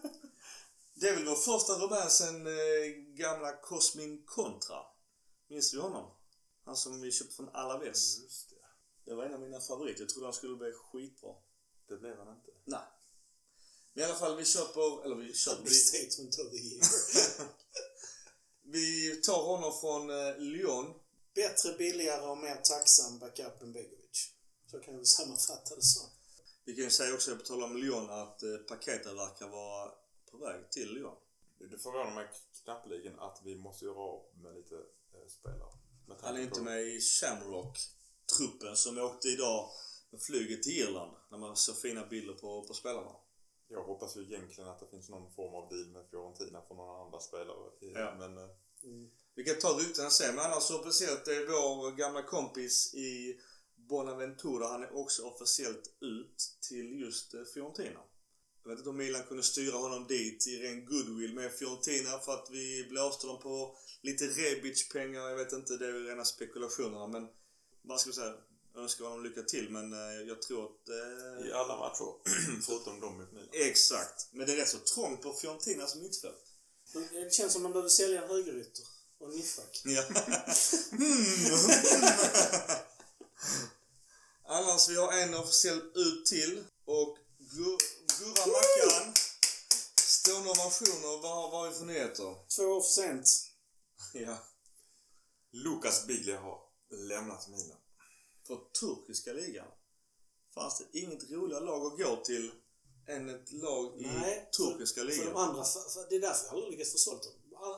Det är väl vår första rumän sen eh, gamla Cosmin Contra. Minns du honom? Han som vi köpte från Alaves. Just det. Det var en av mina favoriter. Jag trodde han skulle bli skitbra. Det blev han inte. Nej. Men i alla fall, vi köper, eller vi köper, vi, Understatement of the year. <laughs> vi tar honom från eh, Lyon. Bättre, billigare och mer tacksam backup än Begovic. Så kan vi väl sammanfatta det så. Vi kan ju säga också, på tal om Lyon, att eh, Paketa verkar vara på väg till Lyon. Det förvånar mig knappeligen att vi måste göra av med lite eh, spelare. Med Han är inte med i Shamrock-truppen som åkte idag med flyget till Irland. När man såg fina bilder på, på spelarna. Jag hoppas ju egentligen att det finns någon form av deal med Fiorentina för några andra spelare. i- Ja. Men eh, Vi kan ta ryktena sen, men annars så officiellt det är vår gamla kompis i Bonaventura. Han är också officiellt ut till just eh, Fiorentina. Jag vet inte om Milan kunde styra honom dit i ren goodwill med Fiorentina för att vi blåste dem på lite Rebic-pengar. Jag vet inte, det är ju rena spekulationerna men vad ska vi säga? Jag önskar honom lycka till men eh, jag tror att... i Eh, alla matcher, <clears throat> förutom de mot Milan. exakt. Men det är rätt så trångt på Fiorentinas mittfält. Det känns som de behöver sälja en högerytter och en mittback. <laughs> Ja. <laughs> Annars, vi har en officiell ut till. Och Gu- Gurra Mackan. Stående ovationer. Vad har vad har vi för nyheter? Två år för sent. <laughs> Ja. Lukas Biglia har lämnat Milan. För turkiska ligan. Fanns det inget roligare lag att gå till än ett lag i Nej, turkiska för, för ligan? de andra, för, för, det är därför jag aldrig lyckats få sålt dem.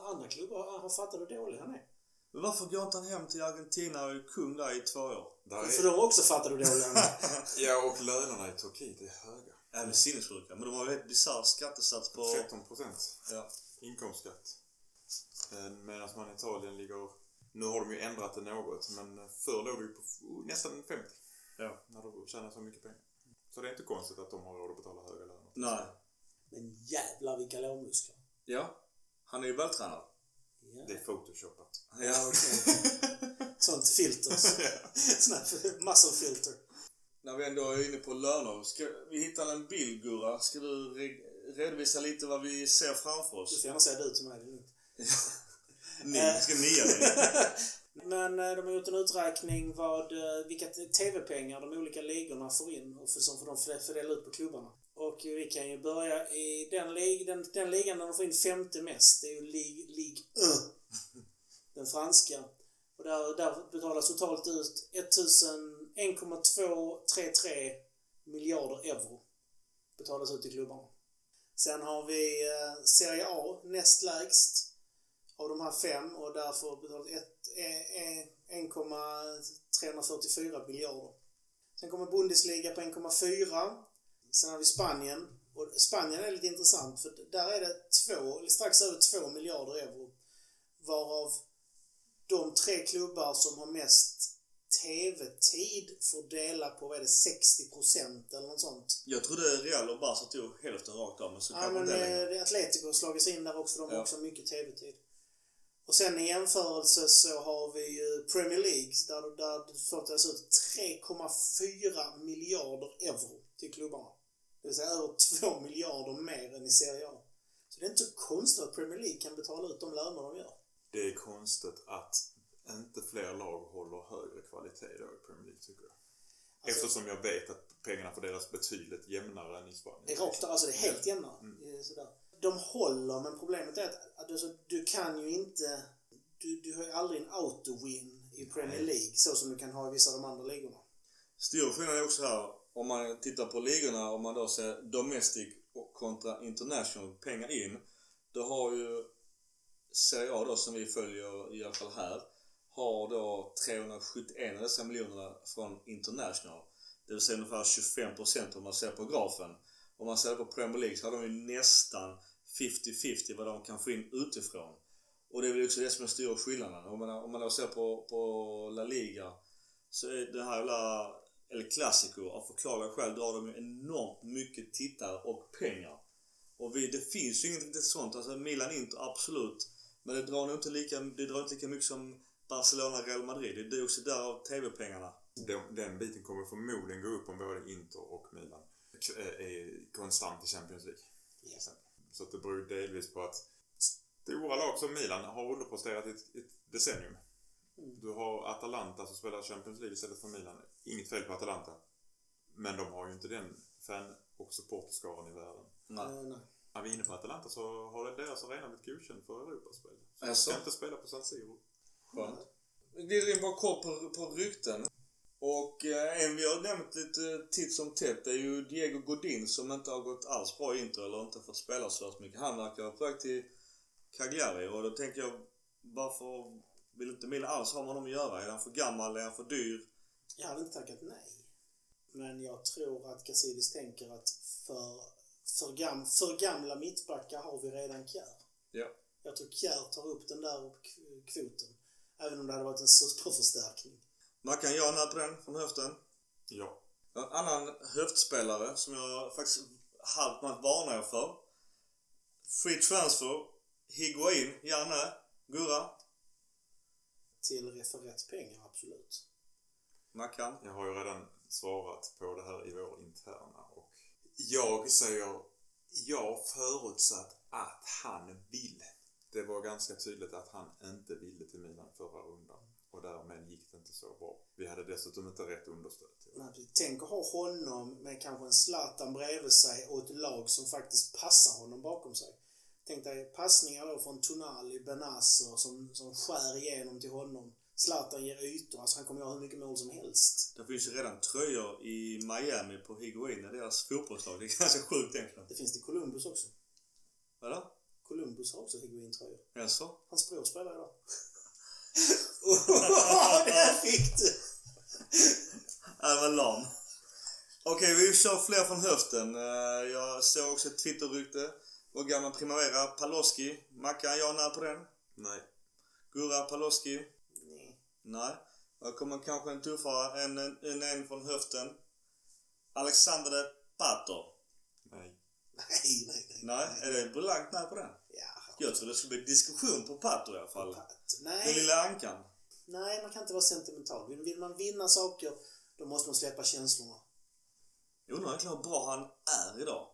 Andra klubbar har fattat hur dålig han är. Men varför går inte han hem till Argentina och är kung där i två år? Där För är, de har också fattat hur dålig han är. <laughs> ja, och lönerna i Turkiet är höga. Även sinnessjuka. Men de har ju ett bisarr skattesats på... 13 procent Ja. inkomstskatt. Eh, Medan man i Italien ligger... Nu har de ju ändrat det något, men förr låg det ju på f- nästan 50. Ja. När du tjänar så mycket pengar. Så det är inte konstigt att de har råd att betala höga löner. Nej. Men jävlar vilka lårmuskler. Ja. Han är ju vältränad. Ja, Det är photoshopat. ja okej. <laughs> Sånt filter. <laughs> Sån här muscle filter. När vi ändå är inne på löner. Ska vi hitta en bild Gurra? Ska du re- redovisa lite vad vi ser framför Du oss? får gärna säga du till mig. det är lugnt. <laughs> Ni, ska nia dig? <laughs> Men eh, de har gjort en uträkning vad, eh, vilka TV-pengar de olika ligorna får in och för, som får de för- fördela ut på klubbarna. Och vi kan ju börja i den, lig, den, den ligan där de får in femte mest. Det är ju Ligue, Ligue <laughs> 1. Den franska. Och där, där betalas totalt ut 1,233 miljarder euro. Betalas ut till klubbarna. Sen har vi eh, Serie A näst lägst av de här fem och därför betalas 1,344 eh, eh, miljarder. Sen kommer Bundesliga på 1,4. Sen har vi Spanien. Och Spanien är lite intressant för där är det två, eller strax över 2 miljarder euro. Varav de tre klubbar som har mest TV-tid får dela på, vad är det, 60% eller något sånt. Jag trodde Real och Barca tog hälften rakt av men så Ja, kanske men inte längre. eh, Atletico har slagit sig in där också. De har Ja. också mycket TV-tid. Och sen i jämförelse så har vi ju Premier League där, där det fördelas ut 3,4 miljarder euro till klubbarna. Det vill säga över 2 miljarder mer än i Serie A. Så det är inte så konstigt att Premier League kan betala ut de löner de gör. Det är konstigt att inte fler lag håller högre kvalitet då i Premier League tycker jag. Alltså- Eftersom jag vet att pengarna fördelas betydligt jämnare än i Spanien. Det är rakt alltså det är helt jämna. Eh, Sådär. De håller, men problemet är att, att alltså, du kan ju inte... Du, du har ju aldrig en auto-win i Premier League så som du kan ha i vissa av de andra ligorna. Stor skillnad är också här, om man tittar på ligorna, om man då ser Domestic och kontra International pengar in. Då har ju Serie A då, som vi följer i alla fall här, har då 371 av dessa miljonerna från International. Det vill säga ungefär 25% om man ser på grafen. Om man ser på Premier League så har de ju nästan 50-50 vad de kan få in utifrån. Och det är väl också det som är stora skillnaden. Om man, om man då ser på, på La Liga så är det här jävla El Clasico av förklarliga skäl drar de ju enormt mycket tittare och pengar. Och vi, det finns ju inget sånt. Alltså Milan Inter, absolut. Men det drar nog inte lika, det drar inte lika mycket som Barcelona Real Madrid. Det är också där av TV-pengarna. Den, den biten kommer förmodligen gå upp om både Inter och Milan är konstant i Champions League. Ja. Så att det beror delvis på att stora lag som Milan har underpresterat i ett, ett decennium. Mm. Du har Atalanta som spelar Champions League istället för Milan. Inget fel på Atalanta. Men de har ju inte den fan och supporterskaran i världen. Nej. Eh, nej. Är vi inne på Atalanta så har deras arena blivit godkänd för Europaspel. Så de ska inte spela på San Siro. Skönt. Vi glider in bara kort på, på rykten. Och eh, en vi har nämnt lite titt som tätt är ju Diego Godin som inte har gått alls bra i Inter eller inte fått spela så mycket. Han verkar vara på väg till Cagliari och då tänker jag varför vill inte Milan alls ha med honom att göra? Är han för gammal? Är han för dyr? Jag hade inte tackat nej. Men jag tror att Gazidis tänker att för, för, gam, för gamla mittbackar har vi redan Kjär. Ja. Jag tror Kjär tar upp den där kvoten. Även om det hade varit en superförstärkning. Mackan, ja när på den från höften. Ja. En annan höftspelare som jag faktiskt halvt med att varna er för. Free transfer. Higuain, Janne, Gurra, Till rätt pengar, absolut. Mackan. Jag har ju redan svarat på det här i vår interna och jag säger jag förutsatt att han vill. Det var ganska tydligt att han inte ville till Milan förra rundan och därmed gick det inte så bra. Vi hade dessutom inte rätt understöd. Nej. Tänk att ha honom med kanske en Zlatan bredvid sig och ett lag som faktiskt passar honom bakom sig. Tänk dig passningar då från Tonali, Benazer som, som skär igenom till honom. Zlatan ger ytor, alltså han kommer göra hur mycket mål som helst. Det finns ju redan tröjor i Miami på Higuain, deras fotbollslag. Det är ganska sjukt egentligen. Det finns det i Columbus också. Vadå? Columbus har också Higuain-tröjor. Jaså? Hans bror spelar idag. <laughs> oh, där fick du! Ja, det var lam. Okej, vi kör fler från höften. Eh, Jag såg också ett Twitter-rykte. Vår gamla Primavera, Paloski. Mackan, ja när på den? Nej. Gurra, Paloski? Nej. Nej. Jag kommer kanske en tuffare en, en, en från höften. Alexander de Pato. Nej. Nej, nej, nej. Nej, är det blankt nej på den? Ja, Jag tror det skulle bli diskussion på Pato i alla fall. Den Nej, lilla ankan. nej, man kan inte vara sentimental. Vill, vill man vinna saker, då måste man släppa känslorna. Jag undrar egentligen hur bra han är idag.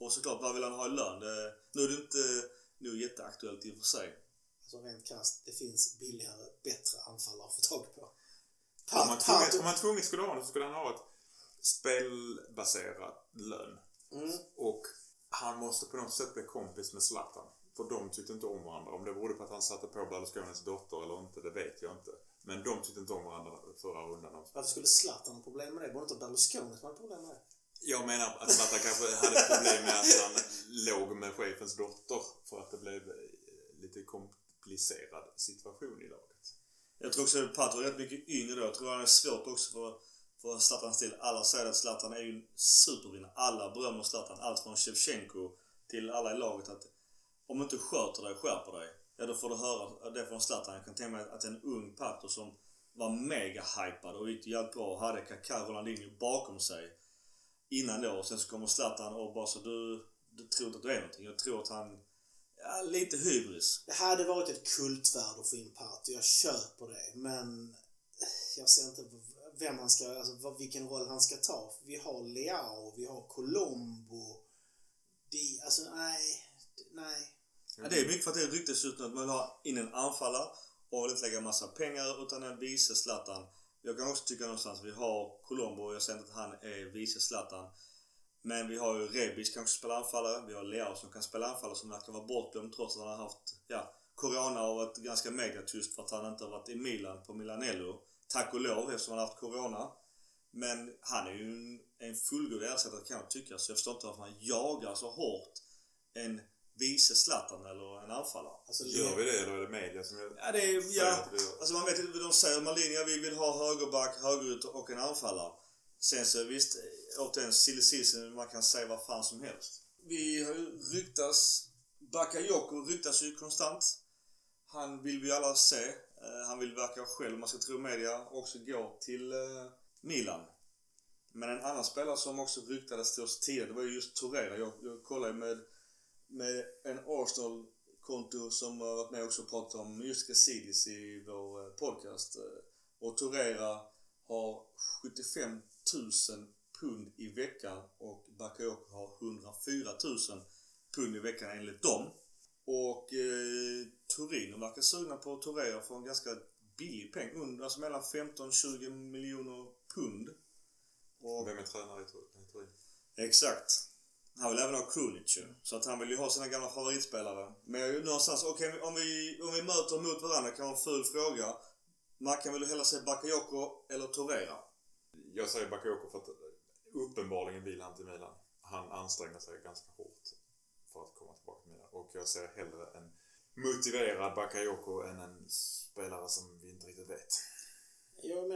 Och såklart, vad vill han ha i lön? Det, nu är det inte nu jätteaktuellt i och för sig. Alltså rent krasst, det finns billigare, bättre anfallare att få tag på. Om man, Pat- tvunget, om man tvunget skulle ha det så skulle han ha ett spelbaserat lön. Mm. Och han måste på något sätt bli kompis med Zlatan. För de tyckte inte om varandra. Om det berodde på att han satte på Berlusconis dotter eller inte, det vet jag inte. Men de tyckte inte om varandra förra rundan. Varför skulle Zlatan ha problem med det? Borde inte Berlusconi som hade problem med det? Jag menar att Zlatan kanske hade problem med att han låg med chefens dotter för att det blev eh, lite komplicerad situation i laget. Jag tror också att Pato är rätt mycket yngre då. Jag tror han är svårt också för, för Zlatans del. Alla säger att Zlatan är ju en supervinnare. Alla berömmer Zlatan. Allt från Shevchenko till alla i laget att om du inte sköter dig, och skärper dig. Ja, då får du höra det från Zlatan. Jag kan tänka mig att en ung Pato som var mega hypad och gick jävligt bra och hade Kaká Ronaldinho bakom sig innan då. Och sen så kommer Zlatan och bara så du, du tror inte att du är någonting. Jag tror att han, ja, lite hybris. Det hade varit ett kultvärde att få in Pato, jag köper det. Men jag ser inte vem han ska, alltså vilken roll han ska ta. Vi har Leao, vi har Colombo. De, alltså nej, nej. Ja, det är mycket för att det ryktas ut att man vill ha in en anfallare och vill inte lägga massa pengar utan en vice Zlatan. Jag kan också tycka någonstans att vi har Colombo och jag säger inte att han är vice Zlatan. Men vi har ju Rebic kanske spelar anfallare. Vi har Leao som kan spela anfallare som verkar vara bortglömd trots att han har haft, ja, Corona och varit ganska megatyst för att han inte har varit i Milan på Milanello. Tack och lov eftersom han har haft Corona. Men han är ju en, en fullgod ersättare kan jag tycka. Så jag förstår inte varför man jagar så hårt en vice Zlatan eller en anfallare. Alltså, Gör vi det eller är det media som gör Ja, det är, ja, vi alltså man vet inte vad de säger. Maldini, ja, vi vill ha högerback, högerytter och en anfallare. Sen så visst, återigen, silly man kan säga vad fan som helst. Vi har ju ryktas, Bakayoko ryktas ju konstant. Han vill vi alla se. Eh, han vill verka själv, om man ska tro media, också gå till eh, Milan. Men en annan spelare som också ryktades till oss tidigare, det var ju just Torreira. Jag, jag kollade med, med en Arsenal-konto som har varit med också och pratat om just Gazidis i vår eh, podcast. Eh, Och Torreira har 75 000 pund i veckan och Bakayoko har 104 000 pund i veckan enligt dem. Och eh, Torino verkar sugna på Torreira för en ganska billig peng. Under, alltså mellan 15-20 miljoner pund. Och Vem är tränare i Turin? Exakt. Han vill även ha Krunic. Så att han vill ju ha sina gamla favoritspelare. Men jag är ju någonstans, okej om, vi, om vi möter mot varandra kan vara en ful fråga. Mackan vill du hellre se Bakayoko eller Torera? Jag säger Bakayoko för att uppenbarligen vill han till Milan. Han anstränger sig ganska hårt för att komma tillbaka till Milan. Och jag ser hellre en motiverad Bakayoko än en spelare som vi inte riktigt vet.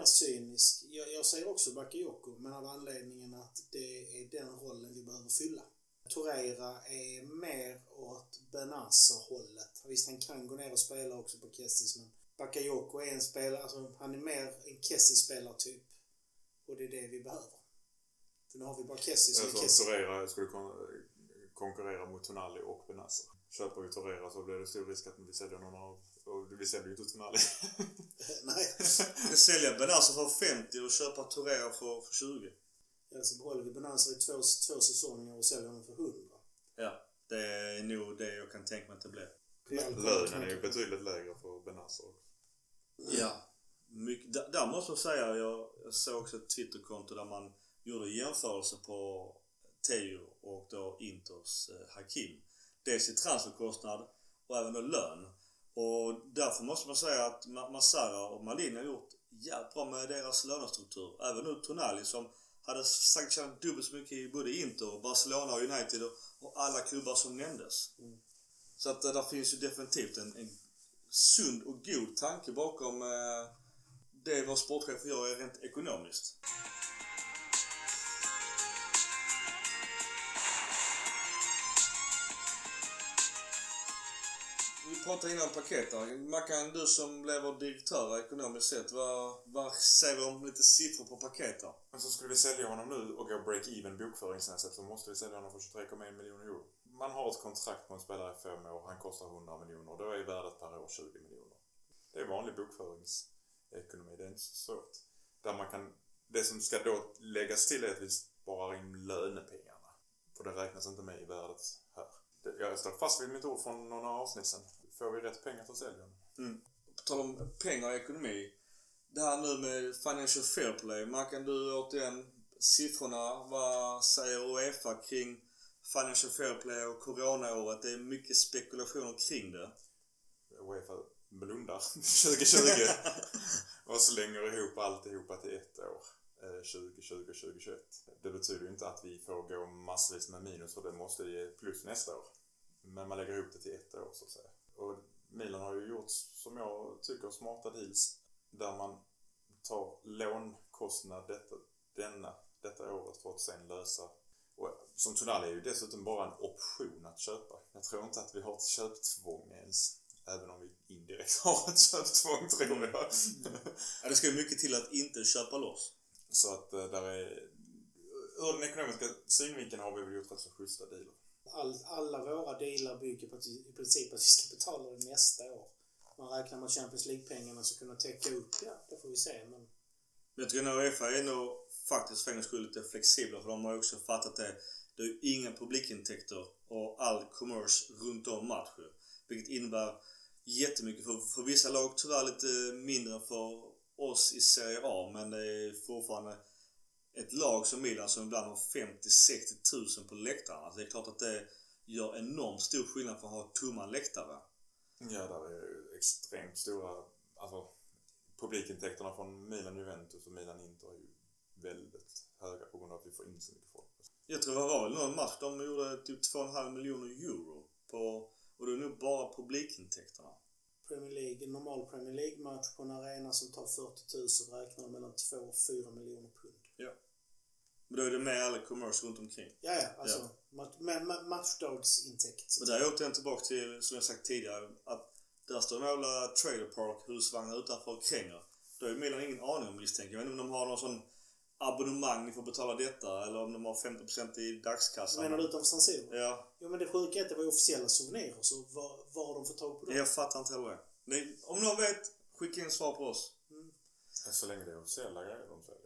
Cynisk. Jag, jag säger också Bakayoko, men av anledningen att det är den rollen vi behöver fylla. Torreira är mer åt Benazer-hållet. Visst, han kan gå ner och spela också på Kestis, men Bakayoko är en spelare, alltså han är mer en Kestis-spelartyp. Och det är det vi behöver. För nu har vi bara Kestis och Eftersom Kestis. Torreira skulle kon- konkurrera mot Tonali och Benazer. Köper vi Torreira så blir det stor risk att vi säljer någon av... Och vi säljer ju inte Tonali. Nej. Ska sälja Benazer för 50 och köpa Torreira för, för 20. Eller så behåller vi Benazer i två, två säsonger och säljer honom för 100. Ja, det är nog det jag kan tänka mig att det blir. Lönen är ju betydligt lägre för också. Ja. Mycket, där, där måste jag säga, jag, jag såg också ett Twitterkonto där man gjorde jämförelse på Teo och då Inters eh, Hakim. Dels i transferkostnad och även då lön. Och därför måste man säga att Ma- Massara och Malin har gjort jävligt bra med deras lönestruktur. Även nu Tonali som hade sagt tjänat dubbelt så mycket i både Inter, Barcelona och United och, alla klubbar som nämndes. Så att eh, där finns ju definitivt en, en sund och god tanke bakom eh, det vår sportchef gör rent ekonomiskt. Pratade innan paket där. Mackan, du som lever direktör ekonomiskt sett, vad, vad säger vi om lite siffror på paket där? Alltså skulle vi sälja honom nu och gå break-even bokföringsmässigt så måste vi sälja honom för 23,1 miljoner euro. Man har ett kontrakt på en spelare i fem år, han kostar 100 miljoner. Då är värdet per år 20 miljoner. Det är vanlig bokföringsekonomi, det är inte så svårt. Där man kan, det som ska då läggas till är att vi sparar in lönepengarna. För det räknas inte med i värdet här. Jag står fast vid mitt ord från några avsnitt sen. Får vi rätt pengar så säljer honom. På tal om pengar och ekonomi. Det här nu med Financial Fair Play. Mackan, du återigen siffrorna. Vad säger Uefa kring Financial Fair Play och Coronaåret? Det är mycket spekulationer kring det. Uefa blundar <laughs> 2020 <laughs> och slänger ihop alltihopa till ett år. eh, 2020 och 2021. Det betyder ju inte att vi får gå massvis med minus för det måste ge plus nästa år. Men man lägger ihop det till ett år så att säga. Och Milan har ju gjort, som jag tycker, smarta deals där man tar lånkostnad detta, denna, detta året för att sen lösa och som Tonali är ju dessutom bara en option att köpa. Jag tror inte att vi har ett köptvång ens. Även om vi indirekt <laughs> har ett köptvång tror jag. Ja, det ska ju mycket till att inte köpa loss. Så att eh, där är... Ur den ekonomiska synvinkeln har vi väl gjort rätt så schyssta dealer. All, alla våra dealar bygger på att, i princip att vi ska betala det nästa år. Man räknar med Champions League-pengarna ska kunna täcka upp, ja, det får vi se. Men Jag tycker nog Uefa är nog faktiskt för en gångs skull lite flexibla för de har ju också fattat det. Det är ju inga publikintäkter och all commerce runt om matcher. Vilket innebär jättemycket för, för vissa lag tyvärr lite mindre än för oss i Serie A men det är fortfarande ett lag som Milan som ibland har 50-60 tusen på läktarna. Så det är klart att det gör enormt stor skillnad för att ha tomma läktare. Ja, där är extremt stora... Alltså, publikintäkterna från Milan Juventus och Milan Inter är ju väldigt höga på grund av att vi får in så mycket folk. Jag tror det var väl någon match de gjorde typ 2,5 miljoner euro på och det är nog bara publikintäkterna. Premier League, en normal Premier League-match på en arena som tar 40 000 räknar mellan 2 och 4 miljoner pund. Men då är det med alla commerce runt omkring. Ja, ja. Alltså, mat- ma- ma- matchdagsintäkt. Men där är återigen tillbaka till, som jag sagt tidigare, att där står en jävla trailer park, husvagnar utanför och kränger. Då har ju Milan ingen aning om misstänker jag. vet inte om de har någon sån abonnemang, ni får betala detta, eller om de har 50% i dagskassan. Menar du utanför San Siro? Ja, Jo, men det sjuka är att det var officiella souvenirer, så var, var har de fått tag på dem? jag fattar inte heller det. Om någon vet, skicka in svar på oss. Så länge det är officiella grejer de säljer.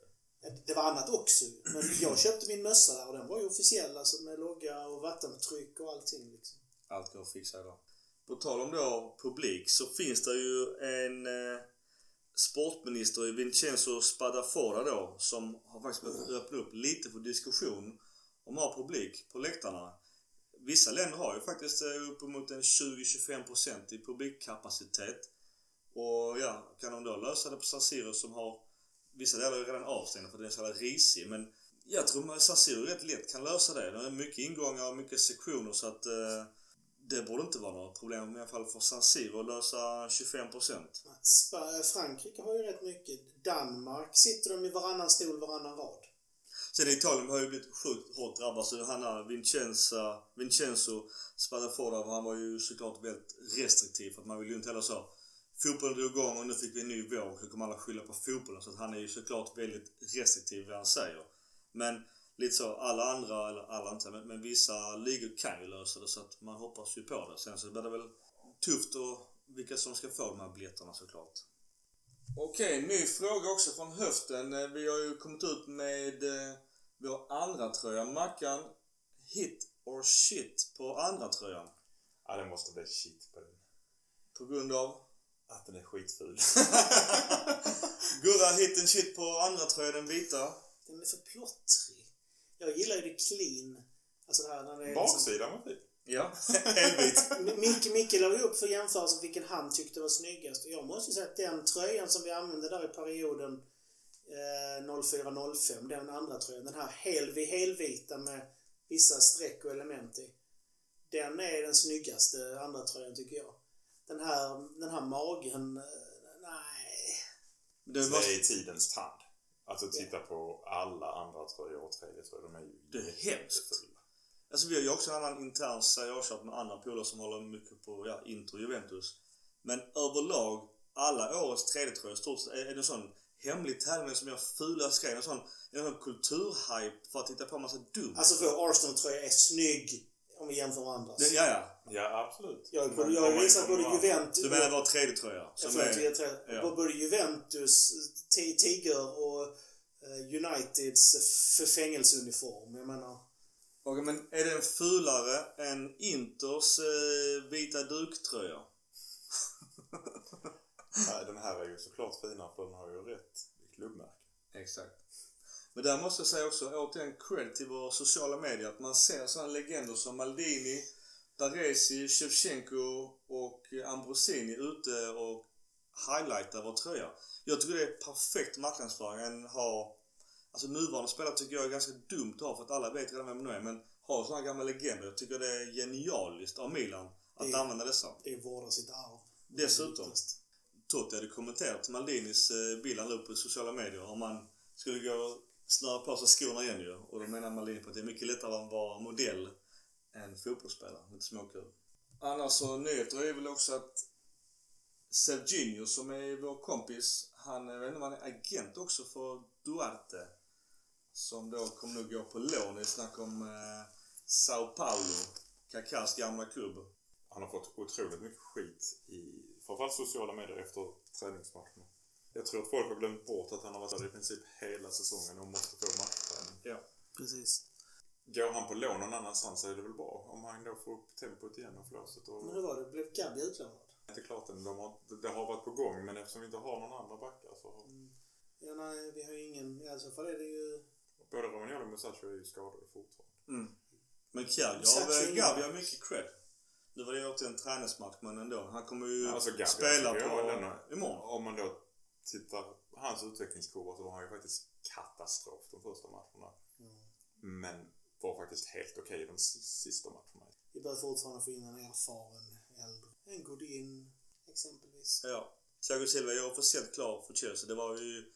Det var annat också Men jag köpte min mössa där och den var ju officiell, alltså med logga och vattentryck och allting liksom. Allt går att fixa idag. På tal om då publik så finns det ju en eh, sportminister i Vincenzo Spadafora då som har faktiskt börjat öppna upp lite för diskussion om att ha publik på läktarna. Vissa länder har ju faktiskt eh, uppemot en 20-25% i publikkapacitet. Och ja, kan de då lösa det på San Siro som har Vissa delar är redan avstängda för att den är så jävla risig men jag tror att San Siro rätt lätt kan lösa det. Det är mycket ingångar och mycket sektioner så att eh, det borde inte vara något problem i alla fall för San Siro att lösa 25%. Spa- Frankrike har ju rätt mycket. Danmark sitter de i varannan stol, varannan rad. Sen Italien har ju blivit sjukt hårt drabbad så han här Vincenza, Vincenzo Spadafora han var ju såklart väldigt restriktiv för att man vill ju inte heller så Fotbollen drog igång och nu fick vi en ny våg så kommer alla skylla på fotbollen så att han är ju såklart väldigt restriktiv i vad han säger. Men lite så, alla andra, eller alla inte, men, men vissa ligor kan ju lösa det så att man hoppas ju på det. Sen så blir det väl tufft och vilka som ska få de här biljetterna såklart. Okej, ny fråga också från höften. Eh, Vi har ju kommit ut med eh, vår andra tröja. Mackan, hit or shit på andra tröjan. Ja, det måste bli shit på den. På grund av Att den är skitful. <laughs> Gurra hit and shit på andra tröjan, den vita. Den är för plottrig. Jag gillar ju det clean. Alltså det här när det är liksom... Baksidan var fin. Ja, <laughs> helvit. Micke, Micke la ju upp för jämförelse vilken han tyckte var snyggast. Och jag måste ju säga att den tröjan som vi använde där i perioden eh, 04-05, den andra tröjan, den här helvi, helvita med vissa streck och element i. Den är den snyggaste andra tröjan tycker jag. Den här, den här magen, eh, nej. Det Så var, det är i tidens tand. Alltså titta på alla andra tröjor och tredje tröjor. De är ju Det är hemskt. alltså vi har ju också en annan intern seriösköp med andra polare som håller mycket på ja, Inter och Juventus. Men överlag, alla årets 3D-tröjor stort sett är är det en sån hemlig tävling som gör fula grejer. En sån, en sån kulturhype för att titta på en massa dumt. Alltså vår Arsenal-tröja är snygg om vi jämför med andras. Ja, ja. Ja, absolut. Jag, Men jag har visat både Juventus... Du menar vår 3D-tröja? Jag Som är, ja. Både Juventus, Ti- Tiger och eh, Uniteds fängelseuniform. Jag menar... Okej, men är den fulare än Inters eh, vita duktröja? <laughs> Nej, den här är ju såklart finare för den har ju rätt klubbmärke. Exakt. Men där måste jag säga också återigen cred till våra sociala medier. Att man ser sådana legender som Maldini, Daresi, Shevchenko och Ambrosini ute och highlightar vår tröja. Jag tycker det är perfekt marknadsföring. En har, alltså nuvarande spelare tycker jag är ganska dumt att ha för att alla vet redan vem de är. Men ha sådana gamla legender. Jag tycker det är genialiskt av Milan att Det- använda dessa. Det är vårda sitt arv. Dessutom. Totti hade kommenterat Maldinis eh, bild han la upp på sociala medier om man skulle gå och snöra på sig skorna igen ju. Och då menar Maldini på att det är mycket lättare att vara modell än fotbollsspelare. Lite småkul. Annars så nyheter är väl också att Serginho som är vår kompis, han jag vet inte om han är agent också för Duarte. Som då kommer nog gå på lån i snack om eh, Sao Paulo, Kakas gamla klubb. Han har fått otroligt mycket skit i framförallt sociala medier efter träningsmatcherna. Jag tror att folk har glömt bort att han har varit där i princip hela säsongen och måste få matchträning. Ja. Precis. Går han på lån någon annanstans så är det väl bra om han då får upp tempot igen och flåset. Och... Men hur var det? Blev Gabi utlånad? Det är inte klart än. De har, det har varit på gång men eftersom vi inte har någon andra backar så har Ja, nej, vi har ju ingen... I så fall är det ju... både Romagnoli och Musashi är ju skadade fortfarande. Mm. Men Kjell gav Gavi har mycket cred. Nu var det ju också en träningsmatch men ändå. Han kommer ju Alltså Gabi, spela på denna, imorgon. Om man då tittar på hans utvecklingskurva så var han ju faktiskt katastrof de första matcherna. Men var faktiskt helt okej de s- sista matcherna. Vi behöver fortfarande få in en erfaren äldre. En Godin, exempelvis. Ja. Thiago Silva är officiellt klar för Chelsea. Det var ju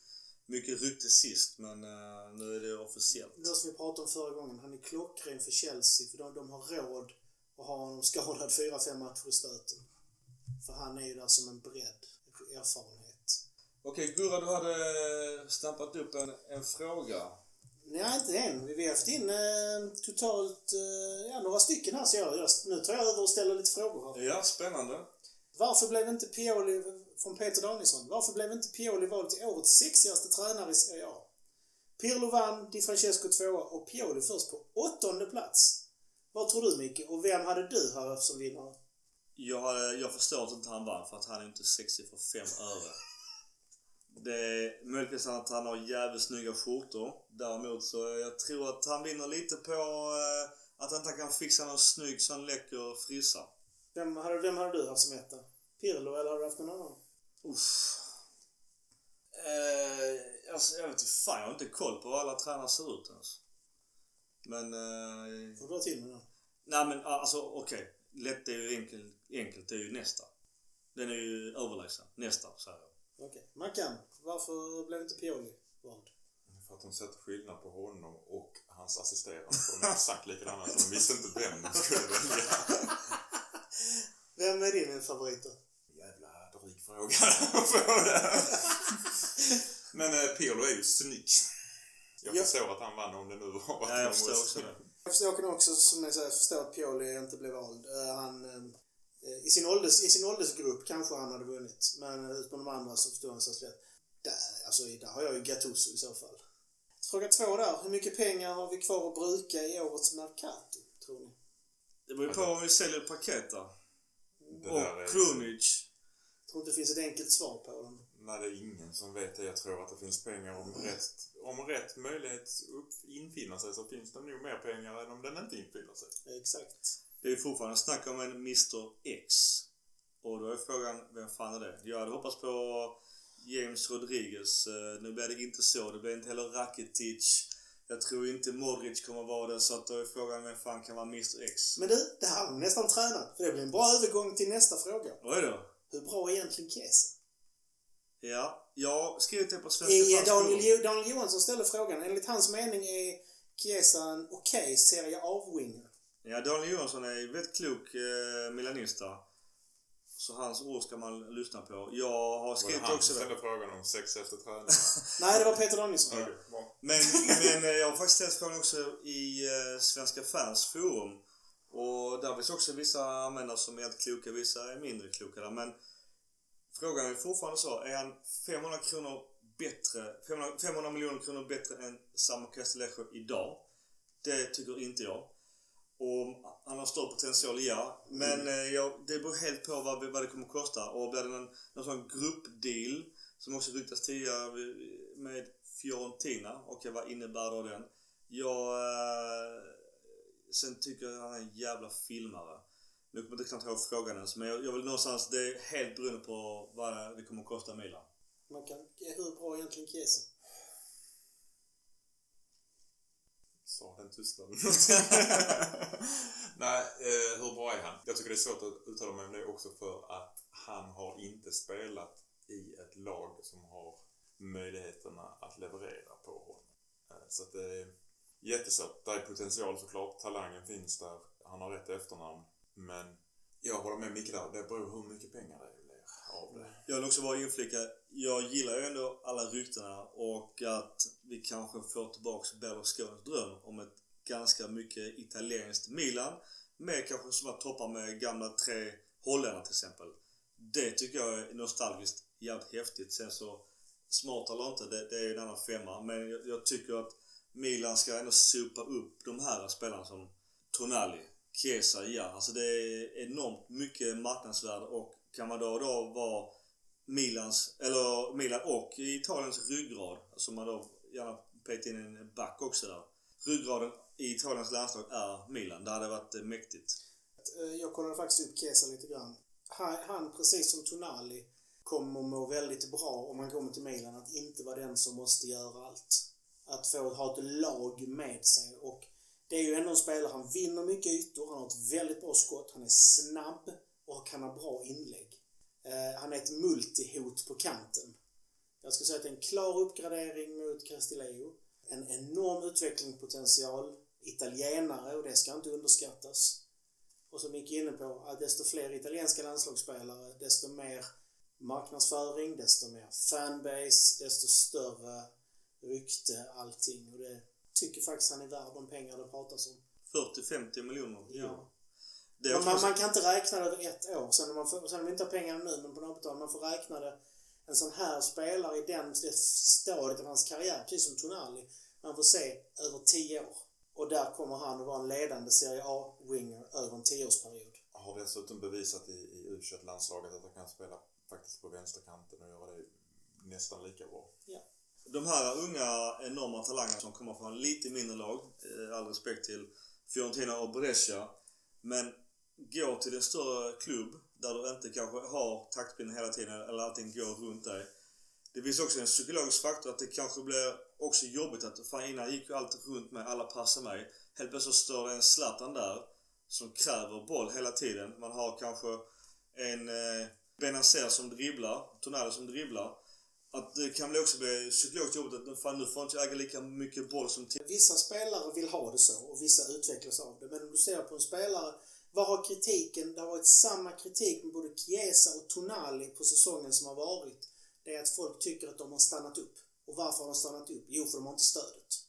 mycket rykte sist men eh, nu är det officiellt. Det som vi pratade om förra gången. Han är klockren för Chelsea för de, de har råd att ha honom skadad <laughs> 4-5 matcher i stöten. För han är ju där som en bredd, erfarenhet. Okej, Gurra du hade stampat upp en, en fråga. Nej, inte än. Vi har haft in eh, totalt eh, ja, några stycken här så jag, jag, nu tar jag över och ställer lite frågor här. Ja, spännande. Varför blev inte Pioli, från Peter Danielsson, varför blev inte Pioli vald till årets sexigaste tränare i Serie A? Pirlo vann, Di Francesco tvåa och Pioli först på åttonde plats. Vad tror du Micke? Och vem hade du här som vinnare? Jag, jag förstår att inte han vann för att han är inte sexig för fem öre. Det är möjligtvis att han har jävligt snygga skjortor. Däremot så jag tror att han vinner lite på eh, att han inte kan fixa någon snygg sån läcker frissa. Vem hade, vem hade du haft som etta? Pirlo eller hade du haft någon annan? Uff. Eh, alltså, jag vet inte fan, jag har inte koll på hur alla tränare ser ut ens. Men... Eh, Får dra till med den. nej men alltså okej. Lätt är ju enkelt, enkelt det är ju nästa. Den är ju överlägsen. Nästa, säger jag. Okej. Mackan, varför blev inte Pioli vald? För att de sätter skillnad på honom och hans assisterande. För de är exakt likadana. Så de visste inte vem de skulle välja. Vem är din favorit då? Jävla dryg fråga att. Men eh, Pirlo är ju snygg. Jag Ja. förstår att han vann om det nu var Ja, jag förstår också det. Jag förstår också, som jag säger, förstå att Pioli inte blev vald. Eh, Han, eh, i, sin ålders, I sin åldersgrupp kanske han hade vunnit. Men eh, ut på de andra så förstår han sig lätt. Där, alltså, där har jag ju Gattuso i så fall. Fråga två där. Hur mycket pengar har vi kvar att bruka i årets Mercato, tror ni? Det beror ju på om vi säljer paket är- Och Krunic. Jag tror inte det finns ett enkelt svar på den. Nej, det är ingen som vet det. Jag tror att det finns pengar om rätt, om rätt möjlighet upp, infinner sig så finns det nog mer pengar än om den inte infinner sig. Exakt. Det är fortfarande snack om en Mr X. Och då är frågan, vem fan är det? Jag hade hoppats på James Rodriguez. Eh, Nu blev det inte så. Det blev inte heller Rakitic. Jag tror inte Modric kommer vara det, så att då är frågan vem fan kan vara Mr X? Men du, det här har nästan tränat. För det blir en bra övergång till nästa fråga. Oj då. Hur bra är egentligen Chiesa? Ja, jag har skrivit det på Svenska I, fans Daniel, Daniel Johansson ställde frågan. Enligt hans mening är Chiesa en okej Serie A-winger. Ja, Daniel Johansson är väldigt klok eh, milanista. Så hans ord ska man lyssna på. Jag har Var det skrivit han som också ställde frågan om sex efter träning? <laughs> Nej, det var Peter Danielsson. Bra. Men, men eh, jag har faktiskt ställt frågan också i eh, Svenska fans forum. Och där finns också vissa användare som är helt kloka, vissa är mindre kloka där. Men frågan är fortfarande så, är han 500 kronor bättre, 500, 500 miljoner kronor bättre än Samu Castillejo idag? Det tycker inte jag. Och han har stor potential, ja. Men eh, ja, det beror helt på vad, vad det kommer att kosta. Och blir det någon, någon sån gruppdeal som också ryktas tidigare med Fiorentina. Och vad innebär då den? Jag... Eh, sen tycker jag att han är en jävla filmare. Nu kommer jag inte knappt ihåg frågan ens, men jag, jag vill någonstans... Det är helt beroende på vad det kommer att kosta Milan. Man kan, hur bra är egentligen Chiesa? Sa den tystnaden. <laughs> Nej, eh, hur bra är han? Jag tycker det är svårt att uttala mig om det också för att han har inte spelat i ett lag som har möjligheterna att leverera på honom. Eh, så att det är jättesvårt. Där är potential såklart. Talangen finns där. Han har rätt efternamn. Men jag håller med Micke där. Det beror hur mycket pengar det är av det. Jag vill också bara inflika, jag gillar ju ändå alla ryktena och att vi kanske får tillbaks Berlusconis dröm om ett ganska mycket italienskt Milan. Med kanske som att toppa med gamla tre holländare till exempel. Det tycker jag är nostalgiskt jävligt häftigt. Sen så smart eller inte, det, det är ju en annan femma. Men jag, jag tycker att Milan ska ändå sopa upp de här spelarna som Tonali, Chiesa, ja. Alltså det är enormt mycket marknadsvärde och kan man då, och då vara Milans, eller Milan och Italiens ryggrad, Som man då gärna petar in en back också där. Ryggraden i Italiens landslag är Milan. Det hade varit eh, mäktigt. Eh, jag kollade faktiskt upp Kesa lite grann. Han, han, precis som Tonali, kommer att må väldigt bra om han kommer till Milan. Att inte vara den som måste göra allt. Att få ha ett lag med sig. Och det är ju ändå en spelare, han vinner mycket ytor, han har ett väldigt bra skott, han är snabb och kan ha bra inlägg. Eh, han är ett multihot på kanten. Jag skulle säga att det är en klar uppgradering mot Castillejo. En enorm utvecklingspotential. Italienare och det ska inte underskattas. Och som är inne på, att desto fler italienska landslagsspelare, desto mer marknadsföring, desto mer fanbase, desto större rykte, allting. Och det tycker faktiskt han är värd de pengar det pratas om. 40-50 miljoner. Ja. Man, också, man kan inte räkna det över ett år. Sen om man får, sen om vi inte har pengarna nu, men på något sätt, man får räkna det. En sån här spelare i den, det stadiet av hans karriär, precis som Tonali, man får se över tio år. Och där kommer han att vara en ledande Serie A-winger över en tioårsperiod. Har dessutom bevisat i, i u landslaget att han kan spela faktiskt på vänsterkanten och göra det nästan lika bra. de här unga enorma talangerna som kommer från lite mindre lag, eh, all respekt till Fiorentina och Brescia. Men gå till en större klubb där du inte kanske har taktpinnen hela tiden eller allting går runt dig. Det finns också en psykologisk faktor att det kanske blir också jobbigt att fan innan gick ju allt runt mig, alla passade mig. Helt plötsligt står det en Zlatan där som kräver boll hela tiden. Man har kanske en eh, Benazer som dribblar, Tonali som dribblar. Att det kan bli också bli psykologiskt jobbigt att fan nu får inte jag äga lika mycket boll som tidigare. Vissa spelare vill ha det så och vissa utvecklas av det. Men om du ser på en spelare, vad har kritiken? Det har varit samma kritik med både Chiesa och Tonali på säsongen som har varit. Det är att folk tycker att de har stannat upp. Och varför har de stannat upp? Jo, för de har inte stödet.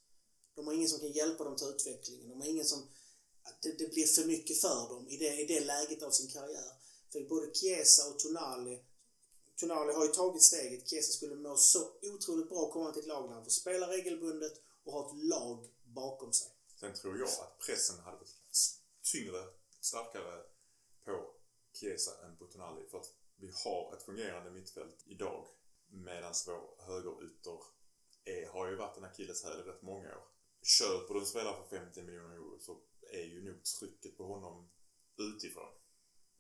De har ingen som kan hjälpa dem till utvecklingen. De har ingen som... Det, det blir för mycket för dem i det, i det läget av sin karriär. För både Chiesa och Tonali Tonali har ju tagit steget. Chiesa skulle må så otroligt bra att komma till ett lag där han får spela regelbundet och ha ett lag bakom sig. Sen tror jag att pressen hade varit tyngre, starkare på Chiesa än på Tonali. För att vi har ett fungerande mittfält idag. Medan vår högerytter är, har ju varit en akilleshäl i rätt många år. Köper du en spelare för 50 miljoner euro så är ju nog trycket på honom utifrån.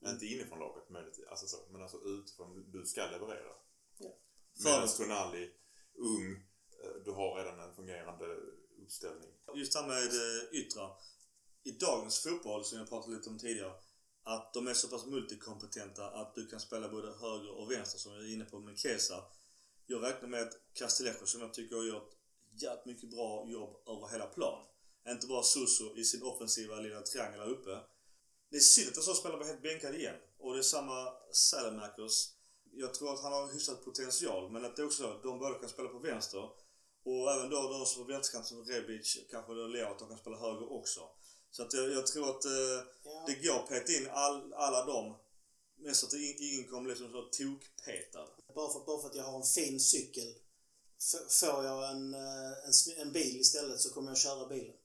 Inte inifrån laget möjligtvis, alltså så, men alltså utifrån. Du ska leverera. Ja. Medan Tonali, ung, eh, du har redan en fungerande uppställning. Just det här med eh, yttra. I dagens fotboll, som jag pratade lite om tidigare, att de är så pass multikompetenta att du kan spela både höger och vänster som jag är inne på med Kesa. Jag räknar med att Castillejo, som jag tycker har gjort jävligt mycket bra jobb över hela plan. Inte bara Suso i sin offensiva lilla triangel här uppe. Det är synd att han spelar var helt bänkad igen. Och det är samma Salamakers. Jag tror att han har hyfsad potential, men att det är också de båda kan spela på vänster. Och även då de som på vänsterkanten, som Rebic, kanske då Leo, att de kan spela höger också. Så att jag, jag tror att eh, Ja. det går att peta in all, alla dem. Men så att ing- ingen kommer bli som så tokpetad. Bara för, bara för att jag har en fin cykel. Får jag en, eh, en, en bil istället så kommer jag köra bilen.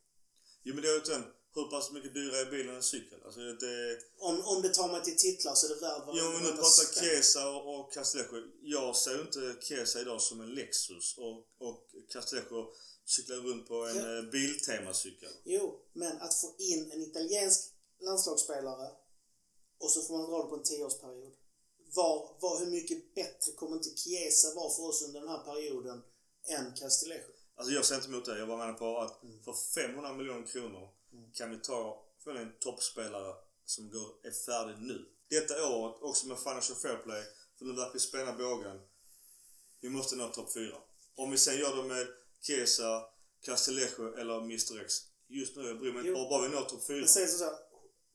Jo men det är ju inte hur pass mycket dyrare är bilen än en cykel? Alltså det... Om, om det tar mig till titlar så är det värd Jo men nu varenda pratar. Chiesa och, och Castillejo. Jag ser inte Chiesa idag som en Lexus och, och Castillejo cyklar runt på en Ja. ja. Biltema-cykel. Jo, men att få in en italiensk landslagsspelare och så får man dra det på en tioårsperiod. Var, var, hur mycket bättre kommer inte Chiesa vara för oss under den här perioden än Castillejo? Alltså jag ser inte emot det. Jag var med på att Mm. för 500 miljoner kronor kan vi ta för en toppspelare som går, är färdig nu. Detta året, också med Financial Fair Play, för nu verkar vi spänna bågen. Vi måste nå topp 4. Om vi sen gör det med Chiesa, Castillejo eller Mr X. Just nu, jag bryr mig inte. Bara, bara vi når topp 4. Jag säger så här,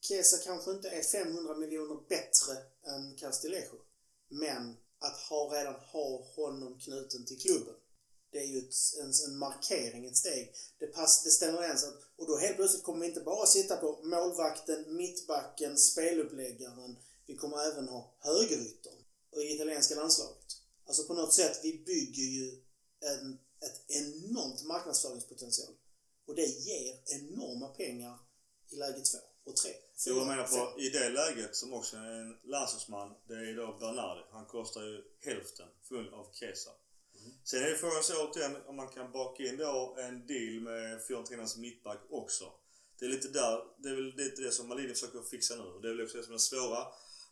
Chiesa kanske inte är 500 miljoner bättre än Castillejo. Men att ha, redan ha honom knuten till klubben. Det är ju ett, en, en markering, ett steg. Det, pass, det stämmer överens. att- Och då helt plötsligt kommer vi inte bara sitta på målvakten, mittbacken, speluppläggaren. Vi kommer även ha högeryttern i italienska landslaget. Alltså på något sätt, vi bygger ju en, ett enormt marknadsföringspotential. Och det ger enorma pengar i läge två och tre. Jag fyra, menar fem. på, i det läget som också är en landslagsman, det är då Bernardi. Han kostar ju hälften full av Chiesa. Sen är det frågan så återigen om man kan baka in då en deal med Fiorentinas mittback också. Det är lite där, det är väl lite det som Malini försöker fixa nu. Det är väl också det som är svåra.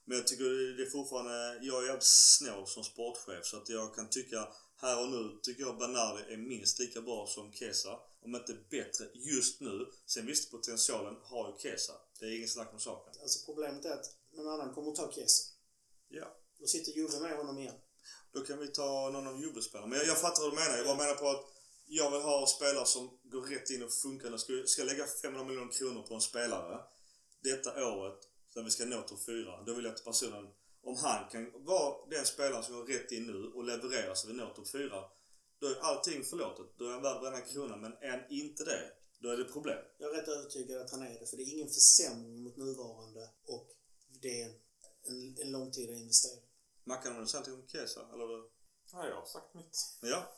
Men jag tycker det är fortfarande, jag är jävligt snål som sportchef så att jag kan tycka här och nu tycker jag Bernardi är minst lika bra som Chiesa. Om inte bättre just nu. Sen visst potentialen har ju Chiesa. Det är ingen snack om saken. Alltså problemet är att någon annan kommer att ta Chiesa. Ja. Då sitter Juve med honom igen. Då kan vi ta någon av Juve-spelarna. Men jag, jag fattar vad du menar. Jag bara menar på att jag vill ha spelare som går rätt in och funkar. Ska, ska jag lägga 500 miljoner kronor på en spelare detta året, där vi ska nå topp 4. Då vill jag att personen, om han kan vara den spelaren som går rätt in nu och levererar så vi når topp 4. Då är allting förlåtet. Då är han värd varenda krona. Men är han inte det, då är det problem. Jag är rätt övertygad att han är det, för det är ingen försämring mot nuvarande och det är en, en, en långtida investering. Mackan, har du sagt om Kesa? Eller? Ja, jag har sagt mitt. Ja.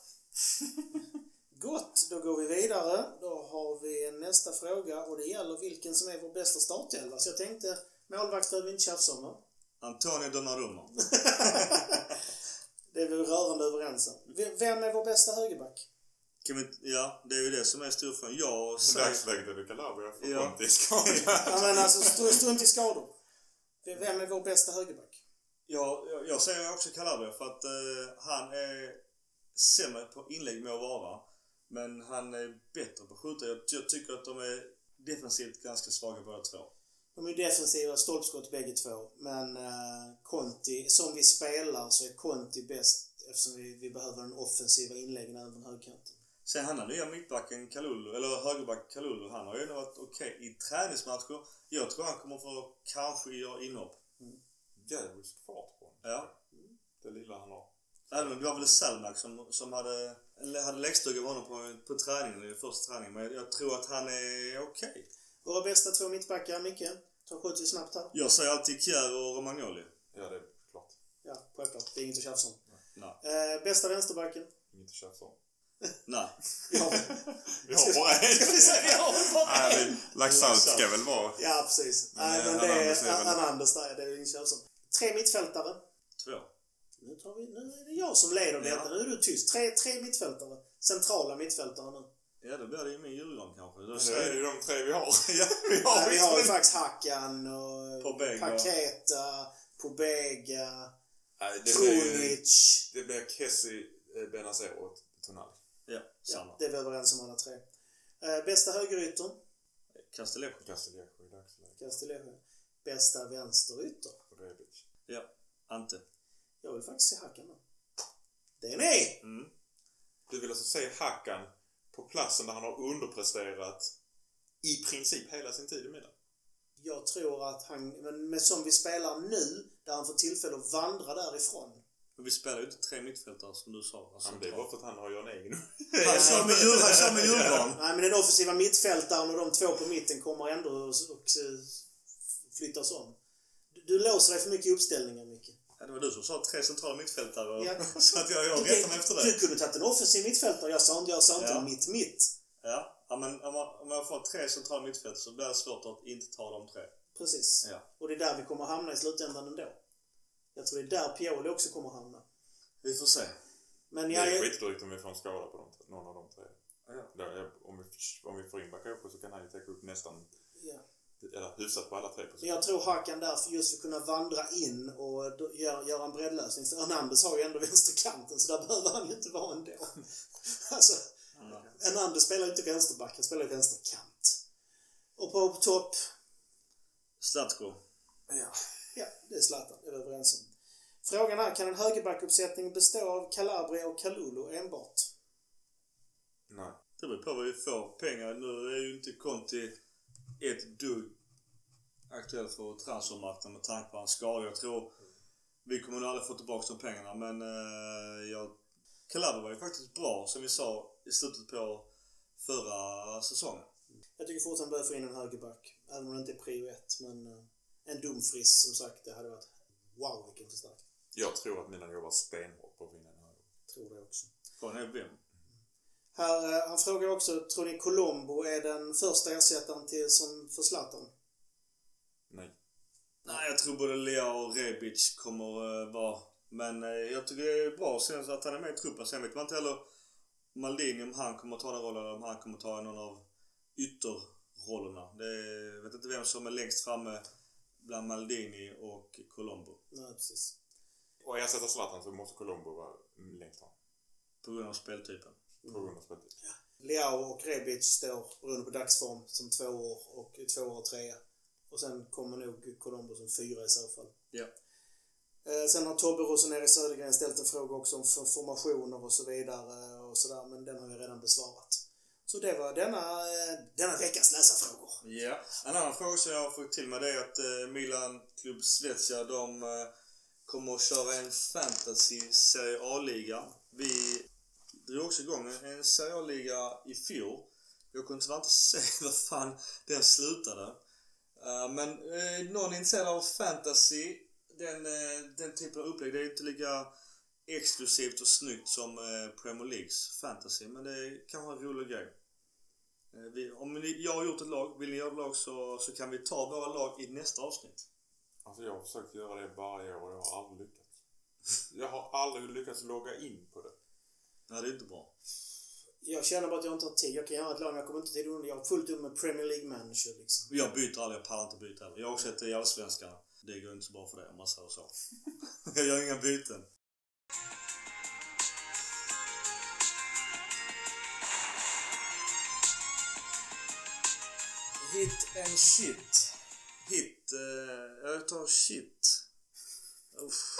<laughs> Gott, då går vi vidare. Då har vi nästa fråga och det gäller vilken som är vår bästa startelva. Så jag tänkte, målvakt behöver vi inte tjafsa om. Antonio Donnarumma. <laughs> Det är vi rörande överens om. Vem är vår bästa högerback? Kan vi, ja, det är ju det som är storfrågan. Jag I säger... dagsläget är det Calabria för Ja. Conte är skadad. <laughs> Ja men alltså, stru- strunt i skador. Vem är vår bästa högerback? Ja, jag, jag säger också Calabria för att eh, han är sämre på inlägg med att vara. Men han är bättre på att skjuta. Jag, jag tycker att de är defensivt ganska svaga båda två. De är defensiva stolpskott bägge två. Men eh, Conti, som vi spelar så är Conti bäst eftersom vi, vi behöver den offensiva inläggen även på högkanten. Sen han har nya mittbacken Kalulu, eller högerback Kalulu, han har ju varit okej i träningsmatcher. Jag tror han kommer få kanske göra inhopp. Djävulsk fart på honom. Ja. Det lilla han har. Även om det var väl Selmak som, som hade, hade läggstugg av honom på, på träningen, i första träningen. Men jag, jag tror att han är okej. Våra bästa två mittbackar, Micke. Ta skjuter vi snabbt här. Jag säger alltid Kjär och Romagnoli. Ja, det är klart. Ja, självklart. Det är inget att tjafsa om. Nej. Eh, bästa vänsterbacken? Inget att tjafsa om. <laughs> Nej. Ja. <laughs> Vi har bara en. Ska vi säga vi har väl bara <laughs> Nej, en? Laxalt ska väl vara... Ja, precis. Men, Nej, eh, men det är Hernandez där. Det är inget att tjafsa om. Tre mittfältare. Två. Nu, tar vi, nu är det jag som leder detta. Ja. Nu är du tyst. Tre, tre mittfältare. Centrala mittfältare nu. Ja, då blir det ju min Djurgården kanske. Då Nu är det ju de tre vi har. <laughs> ja. vi har, Nej, vi har ju visst- faktiskt Hakan och Pobega. Paketa, Pobega, Nej, det blir, Krunic. det blir Kessie, eh, Benazer och Tonali. ja, samma. Ja, det är vi överens om alla tre. Eh, bästa högeryttern? Castellejo. Castellejo i dagsläget. Castellejo. Bästa vänsterytter? Rebic. Ja, Ante. Jag vill faktiskt se Hakan då. Det är ni! Mm. Du vill alltså se Hakan på platsen där han har underpresterat i princip hela sin tid i Milan? Jag tror att han, men med som vi spelar nu, där han får tillfälle att vandra därifrån. Men vi spelar ju inte tre mittfältare som du sa. Alltså, Han det är bara för att han har ju en egen. han kör med Djur- han kör med Djurgården. Nej, men den offensiva mittfältaren och de två på mitten kommer ändå att och, flyttas om. Du, du låser dig för mycket i uppställningen, Micke. Ja, det var du som sa tre centrala mittfältare. och- Ja. <laughs> Så att jag, jag rättar mig efter Du det. kunde tagit en offensiv mittfältare. Jag sa inte, jag sa inte Ja. mitt mitt. Ja, ja men om man, om man får tre centrala mittfältare så blir det svårt att inte ta de tre. Precis. Ja. Och det är där vi kommer hamna i slutändan ändå. Jag tror det är där Pioli också kommer hamna. Vi får se. Men Det jag är är... skitdrygt om vi får en skada på de, någon av de tre. Ja. Om, vi, om vi får in Bakayoko så kan han ju täcka upp nästan, Ja. Eller hyfsat på alla tre Men positioner. jag tror Hakan där för just för att kunna vandra in och göra, göra en breddlösning. För Hernandez har ju ändå vänsterkanten så där behöver han ju inte vara ändå. <laughs> alltså, Hernandez spelar ju inte vänsterback, han spelar ju vänsterkant. Och på, på topp, Zlatko. Ja. ja, det är Zlatan, det är vi överens om. Frågan är, kan en högerbackuppsättning bestå av Calabria och Kalulu enbart? Nej. Det beror på vad vi får pengar. Nu är ju inte Conti ett dugg aktuell för transfermarknaden med tanke på hans skador. Jag tror vi kommer nog aldrig få tillbaka de pengarna men eh, jag... Calabria var ju faktiskt bra som vi sa i slutet på förra säsongen. Jag tycker fortfarande behöver få in en högerback. Även om det inte är prio ett. Men eh, en Dumfries som sagt, det hade varit wow vilken förstärkning. Jag tror att Milan jobbar stenhårt på att vinna den här. Tror det också. Frågan är vem? Här, eh, han frågar också, tror ni Colombo är den första ersättaren till, som för Zlatan? Nej. Nej, jag tror både Lea och Rebic kommer uh, vara... Men eh, jag tycker det är bra sen så att han är med i truppen. Sen vet man inte heller Maldini om han kommer ta den rollen eller om han kommer ta någon av ytterrollerna. Det är, jag vet inte vem som är längst framme bland Maldini och Colombo. Nej, precis. Och ersätta Zlatan så måste Colombo vara längst fram. På grund av speltypen. På grund av speltid. Leao och Rebic står, beroende på dagsform, som två år och två år och trea. Och sen kommer nog Colombo som fyra i så fall. Ja. Eh, sen har Tobbe Roseneri Södergren ställt en fråga också om formationer och så vidare och sådär, men den har vi redan besvarat. Så det var denna, eh, denna veckas läsarfrågor. Ja. En annan fråga som jag har fått till mig det är att eh, Milan Club Svezia de eh, kommer att köra en fantasy Serie A-liga. Vi drog också igång en Serie A-liga i fjol. Jag kunde tyvärr inte <laughs> se vad fan den slutade. Eh, men eh, någon är intresserad av fantasy, den, eh, den typen av upplägg, det är inte lika exklusivt och snyggt som eh, Premier Leagues fantasy. Men det är vara en rolig grej. Vi, om ni, jag har gjort ett lag, vill ni göra ett lag så, så kan vi ta våra lag i nästa avsnitt. Alltså jag har försökt göra det varje år och jag har aldrig lyckats. Jag har aldrig lyckats logga in på det. Nej, det är inte bra. Jag känner bara att jag inte har tid. Jag kan göra ett lag, men jag kommer inte tid under. Jag har fullt upp med Premier League manager liksom. Jag byter aldrig, jag pallar inte byta heller. Jag har också ett i Allsvenskan. Det går inte så bra för det om man säger så. <laughs> jag gör inga byten. Hit and shit. Hit. Eh, jag tar shit. Uff.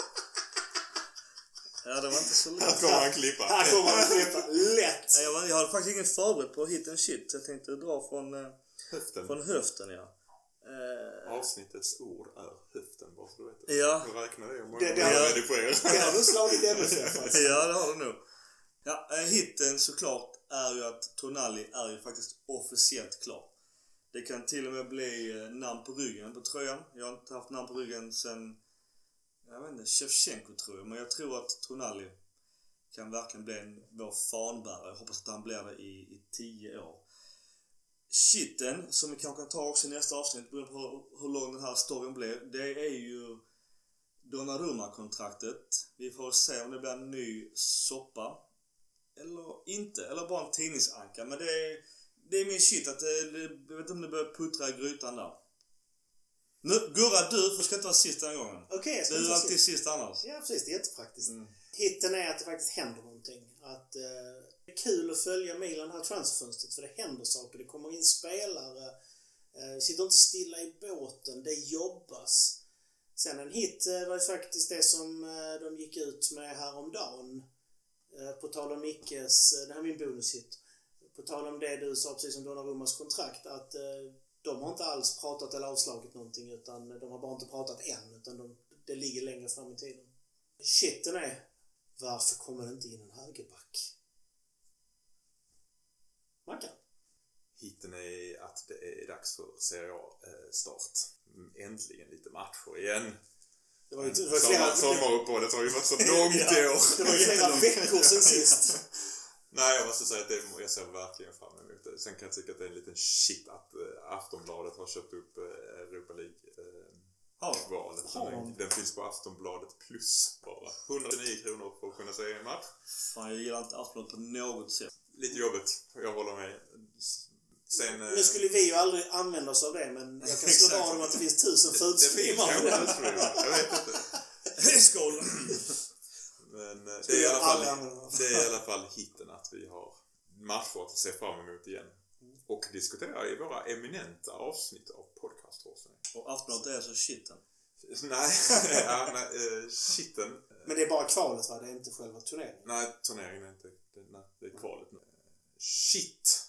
Ja, det var inte så lätt. han klippa. Här kommer han klippa. Lätt! Jag, var, jag hade faktiskt inget förberett på hit and shit. Jag tänkte dra från, eh, Höften. från höften, ja. Eh, Avsnittets ord är höften, bara så du vet det. Ja. Jag räknar det hur många Det- det jag redigerar. Det har du slagit MFF alltså. ja, det har du nog. Ja, eh, hitten såklart är ju att Tonali är ju faktiskt officiellt klar. Det kan till och med bli eh, namn på ryggen på tröjan. Jag har inte haft namn på ryggen sen, jag vet inte, Shevchenko tror jag. Men jag tror att Tonali kan verkligen bli en, vår fanbärare. Jag hoppas att han blir det i, i tio år. Shitten, som vi kanske kan ta också i nästa avsnitt beroende på hur, hur lång den här storyn blir. Det är ju Donnarumma-kontraktet. Vi får se om det blir en ny soppa. Eller inte. Eller bara en tidningsanka. Men det är, det är min shit att det, det, jag vet inte om det börjar puttra i grytan där. Nu, Gurra du, för ska inte vara sist den gången. Okej, jag ska Du är alltid se. sist annars. Ja, precis. Det är jättepraktiskt. Mm. Hitten är att det faktiskt händer någonting. Att eh, det är kul att följa Milan här transferfönstret för det händer saker. Det kommer in spelare. Eh, sitter inte stilla i båten. Det jobbas. Sen en hit eh, var ju faktiskt det som eh, de gick ut med häromdagen. Eh, på tal om Mickes, eh, det här är min bonushit. På tal om det du sa precis om Donnarummas kontrakt att eh, de har inte alls pratat eller avslagit någonting utan de har bara inte pratat än utan de, det ligger längre fram i tiden. Shitten är varför kommer det inte in en högerback? Mackan? Hitten är att det är dags för Serie A-start. Äntligen lite matcher igen. Det var ju det var flera, Sommar, sommaruppehållet har ju varit så <laughs> långt i år. det var ju flera veckor sedan sist. <laughs> Nej, jag måste säga att det, jag ser verkligen fram emot det. Sen kan jag tycka att det är en liten shit att eh, Aftonbladet har köpt upp eh, Europa League eh, Ja. Den, de? den finns på Aftonbladet plus bara. 109 kronor för att kunna se en match. Fan, jag gillar inte Aftonbladet på något sätt. Lite jobbigt, jag håller med. Sen... eh, Nu skulle vi ju aldrig använda oss av det men jag kan slå vad om att det finns tusen det, det finns kanske jag vet inte. Skål! Men eh, det är, i alla fall, det är i alla fall hitten att vi har matcher att se fram emot igen. Och diskutera i våra eminenta avsnitt av podcaståsen. Och Aftonbladet är så shitten. Nej, <laughs> ja, nej eh, shitten. Men det är bara kvalet va? Det är inte själva turneringen? Nej, turneringen är inte... Det, nej, det är kvalet nu. Shit!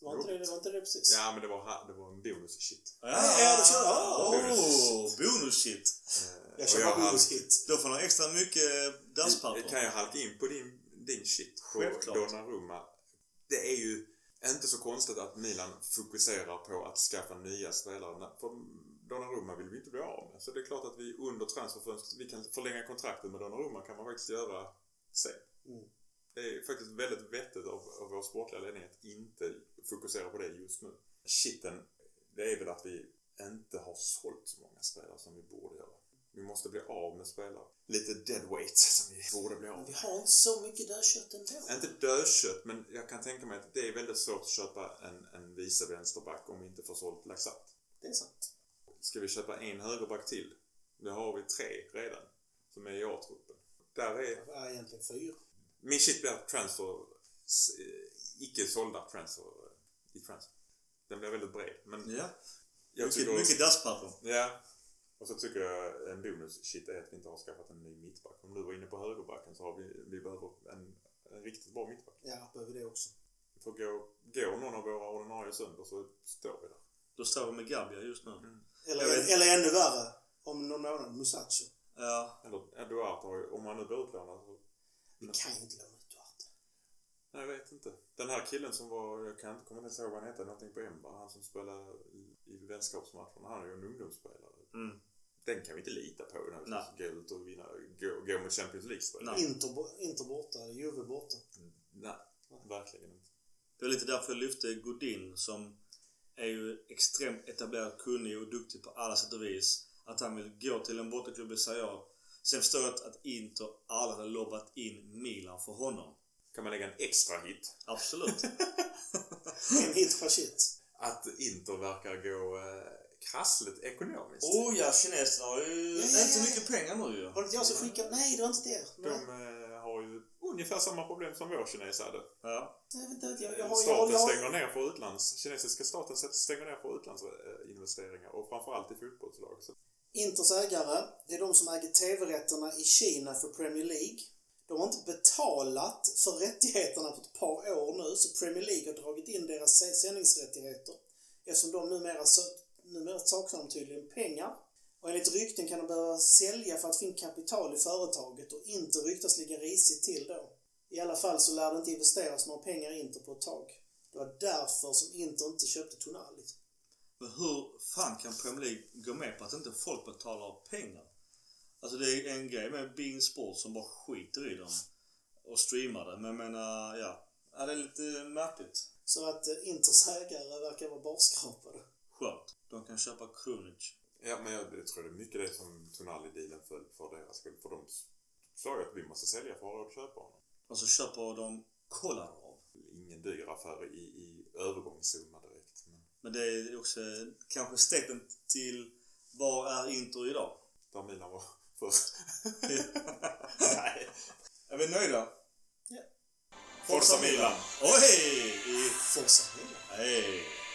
Var inte det, det var inte det precis? Ja, men det var, här, det var en bonus i shit. Ja, ja, du kör- ja. Oh, bonus shit. Eh, Jag kör bara bonushit. Då får man extra mycket dasspapper. Kan jag halka in på din, din shit på Självklart. Donnarumma? Det är ju inte så konstigt att Milan fokuserar på att skaffa nya spelare. För Donnarumma vill vi inte bli av med. Så det är klart att vi under transferfönstret, vi kan förlänga kontraktet med Donnarumma kan man faktiskt göra sen. Mm. Det är faktiskt väldigt vettigt av, av vår sportliga ledning att inte fokusera på det just nu. Shitten, det är väl att vi inte har sålt så många spelare som vi borde göra. Vi måste bli av med spelare. Lite dead weight <laughs> som vi borde bli av Men vi med. har inte så mycket dödkött ändå. Inte dödkött, men jag kan tänka mig att det är väldigt svårt att köpa en, en vice vänsterback om vi inte får sålt Laxat. Det är sant. Ska vi köpa en högerback till? Nu har vi tre redan, som är i A-truppen. Där är Det är egentligen fyra. min shit blir transfer, eh, icke sålda transfer eh, i transfer. Den blir väldigt bred. Men Ja. jag Mycket, tycker... mycket dasspapper. Ja. Och så tycker jag en bonus shit är att vi inte har skaffat en ny mittback. Om du var inne på högerbacken så har vi, vi behöver en, en riktigt bra mittback. Ja, behöver det också. För går, går någon av våra ordinarie sönder så står vi där. Då står vi med Gabia just nu. Eller, Jag vet- eller ännu värre, om någon månad, Musacho. Ja. Eller Eduard har ju, om han nu blir utlånad så... Vi kan ju inte låna ut Duarte. Nej, jag vet inte. Den här killen som var, jag kan inte komma ihåg vad han hette, någonting på Emba. Han som spelar i, i vänskapsmatcherna. Han är ju en ungdomsspelare. Mm. Den kan vi inte lita på när vi Nej. ska gå ut och vinna, gå, gå mot Champions. Nej. Inter, Inter borta, Juve borta. Nej, verkligen inte. Det var lite därför jag lyfte Godin som är ju extremt etablerad, kunnig och duktig på alla sätt och vis. Att han vill gå till en bottenklubb i Serie A. Sen förstår jag att, Inter alla hade lobbat in Milan för honom. Kan man lägga en extra hit? Absolut. <laughs> En hit per shit. Att Inter verkar gå eh, krassligt ekonomiskt. oh ja, kineserna har ju Ja, ja, inte ja. mycket pengar nu ju. Var det inte jag som skickade? Nej, det var inte det. De Nej. eh, har ju ungefär samma problem som vår kines hade. Ja. Jag jag, jag. Staten stänger ner för utlands... Kinesiska staten stänger ner för utlandsinvesteringar och framförallt i fotbollslag. Så Inters ägare, det är de som äger TV-rätterna i Kina för Premier League. De har inte betalat för rättigheterna på ett par år nu, så Premier League har dragit in deras sändningsrättigheter. Eftersom de numera, numera saknar de tydligen pengar. Och enligt rykten kan de behöva sälja för att få in kapital i företaget och inte ryktas ligga risigt till då. I alla fall så lär det inte investeras några pengar i Inter på ett tag. Det var därför som Inter inte köpte Tonali. Men hur fan kan Premier League gå med på att inte folk betalar pengar? Alltså det är en grej med Bein Sport som bara skiter i dem och streamar det. Men jag menar, ja. ja det är lite märkligt. Så att eh, Inters ägare verkar vara barskrapade. Skönt. De kan köpa Krunic. Ja, men jag, tror det är mycket det som Tonali-dealen för, för deras skull. För de sa ju att vi måste sälja för att ha råd att köpa honom. Och så köper de Kolarov. Ingen dyr affär i, i övergångssumma direkt. Men Men det är också kanske steget till var är Inter idag? där Milan var <laughs> först. <laughs> Nej. Är vi nöjda? Ja. Forza Milan! Oj! Forza Milan. Hej!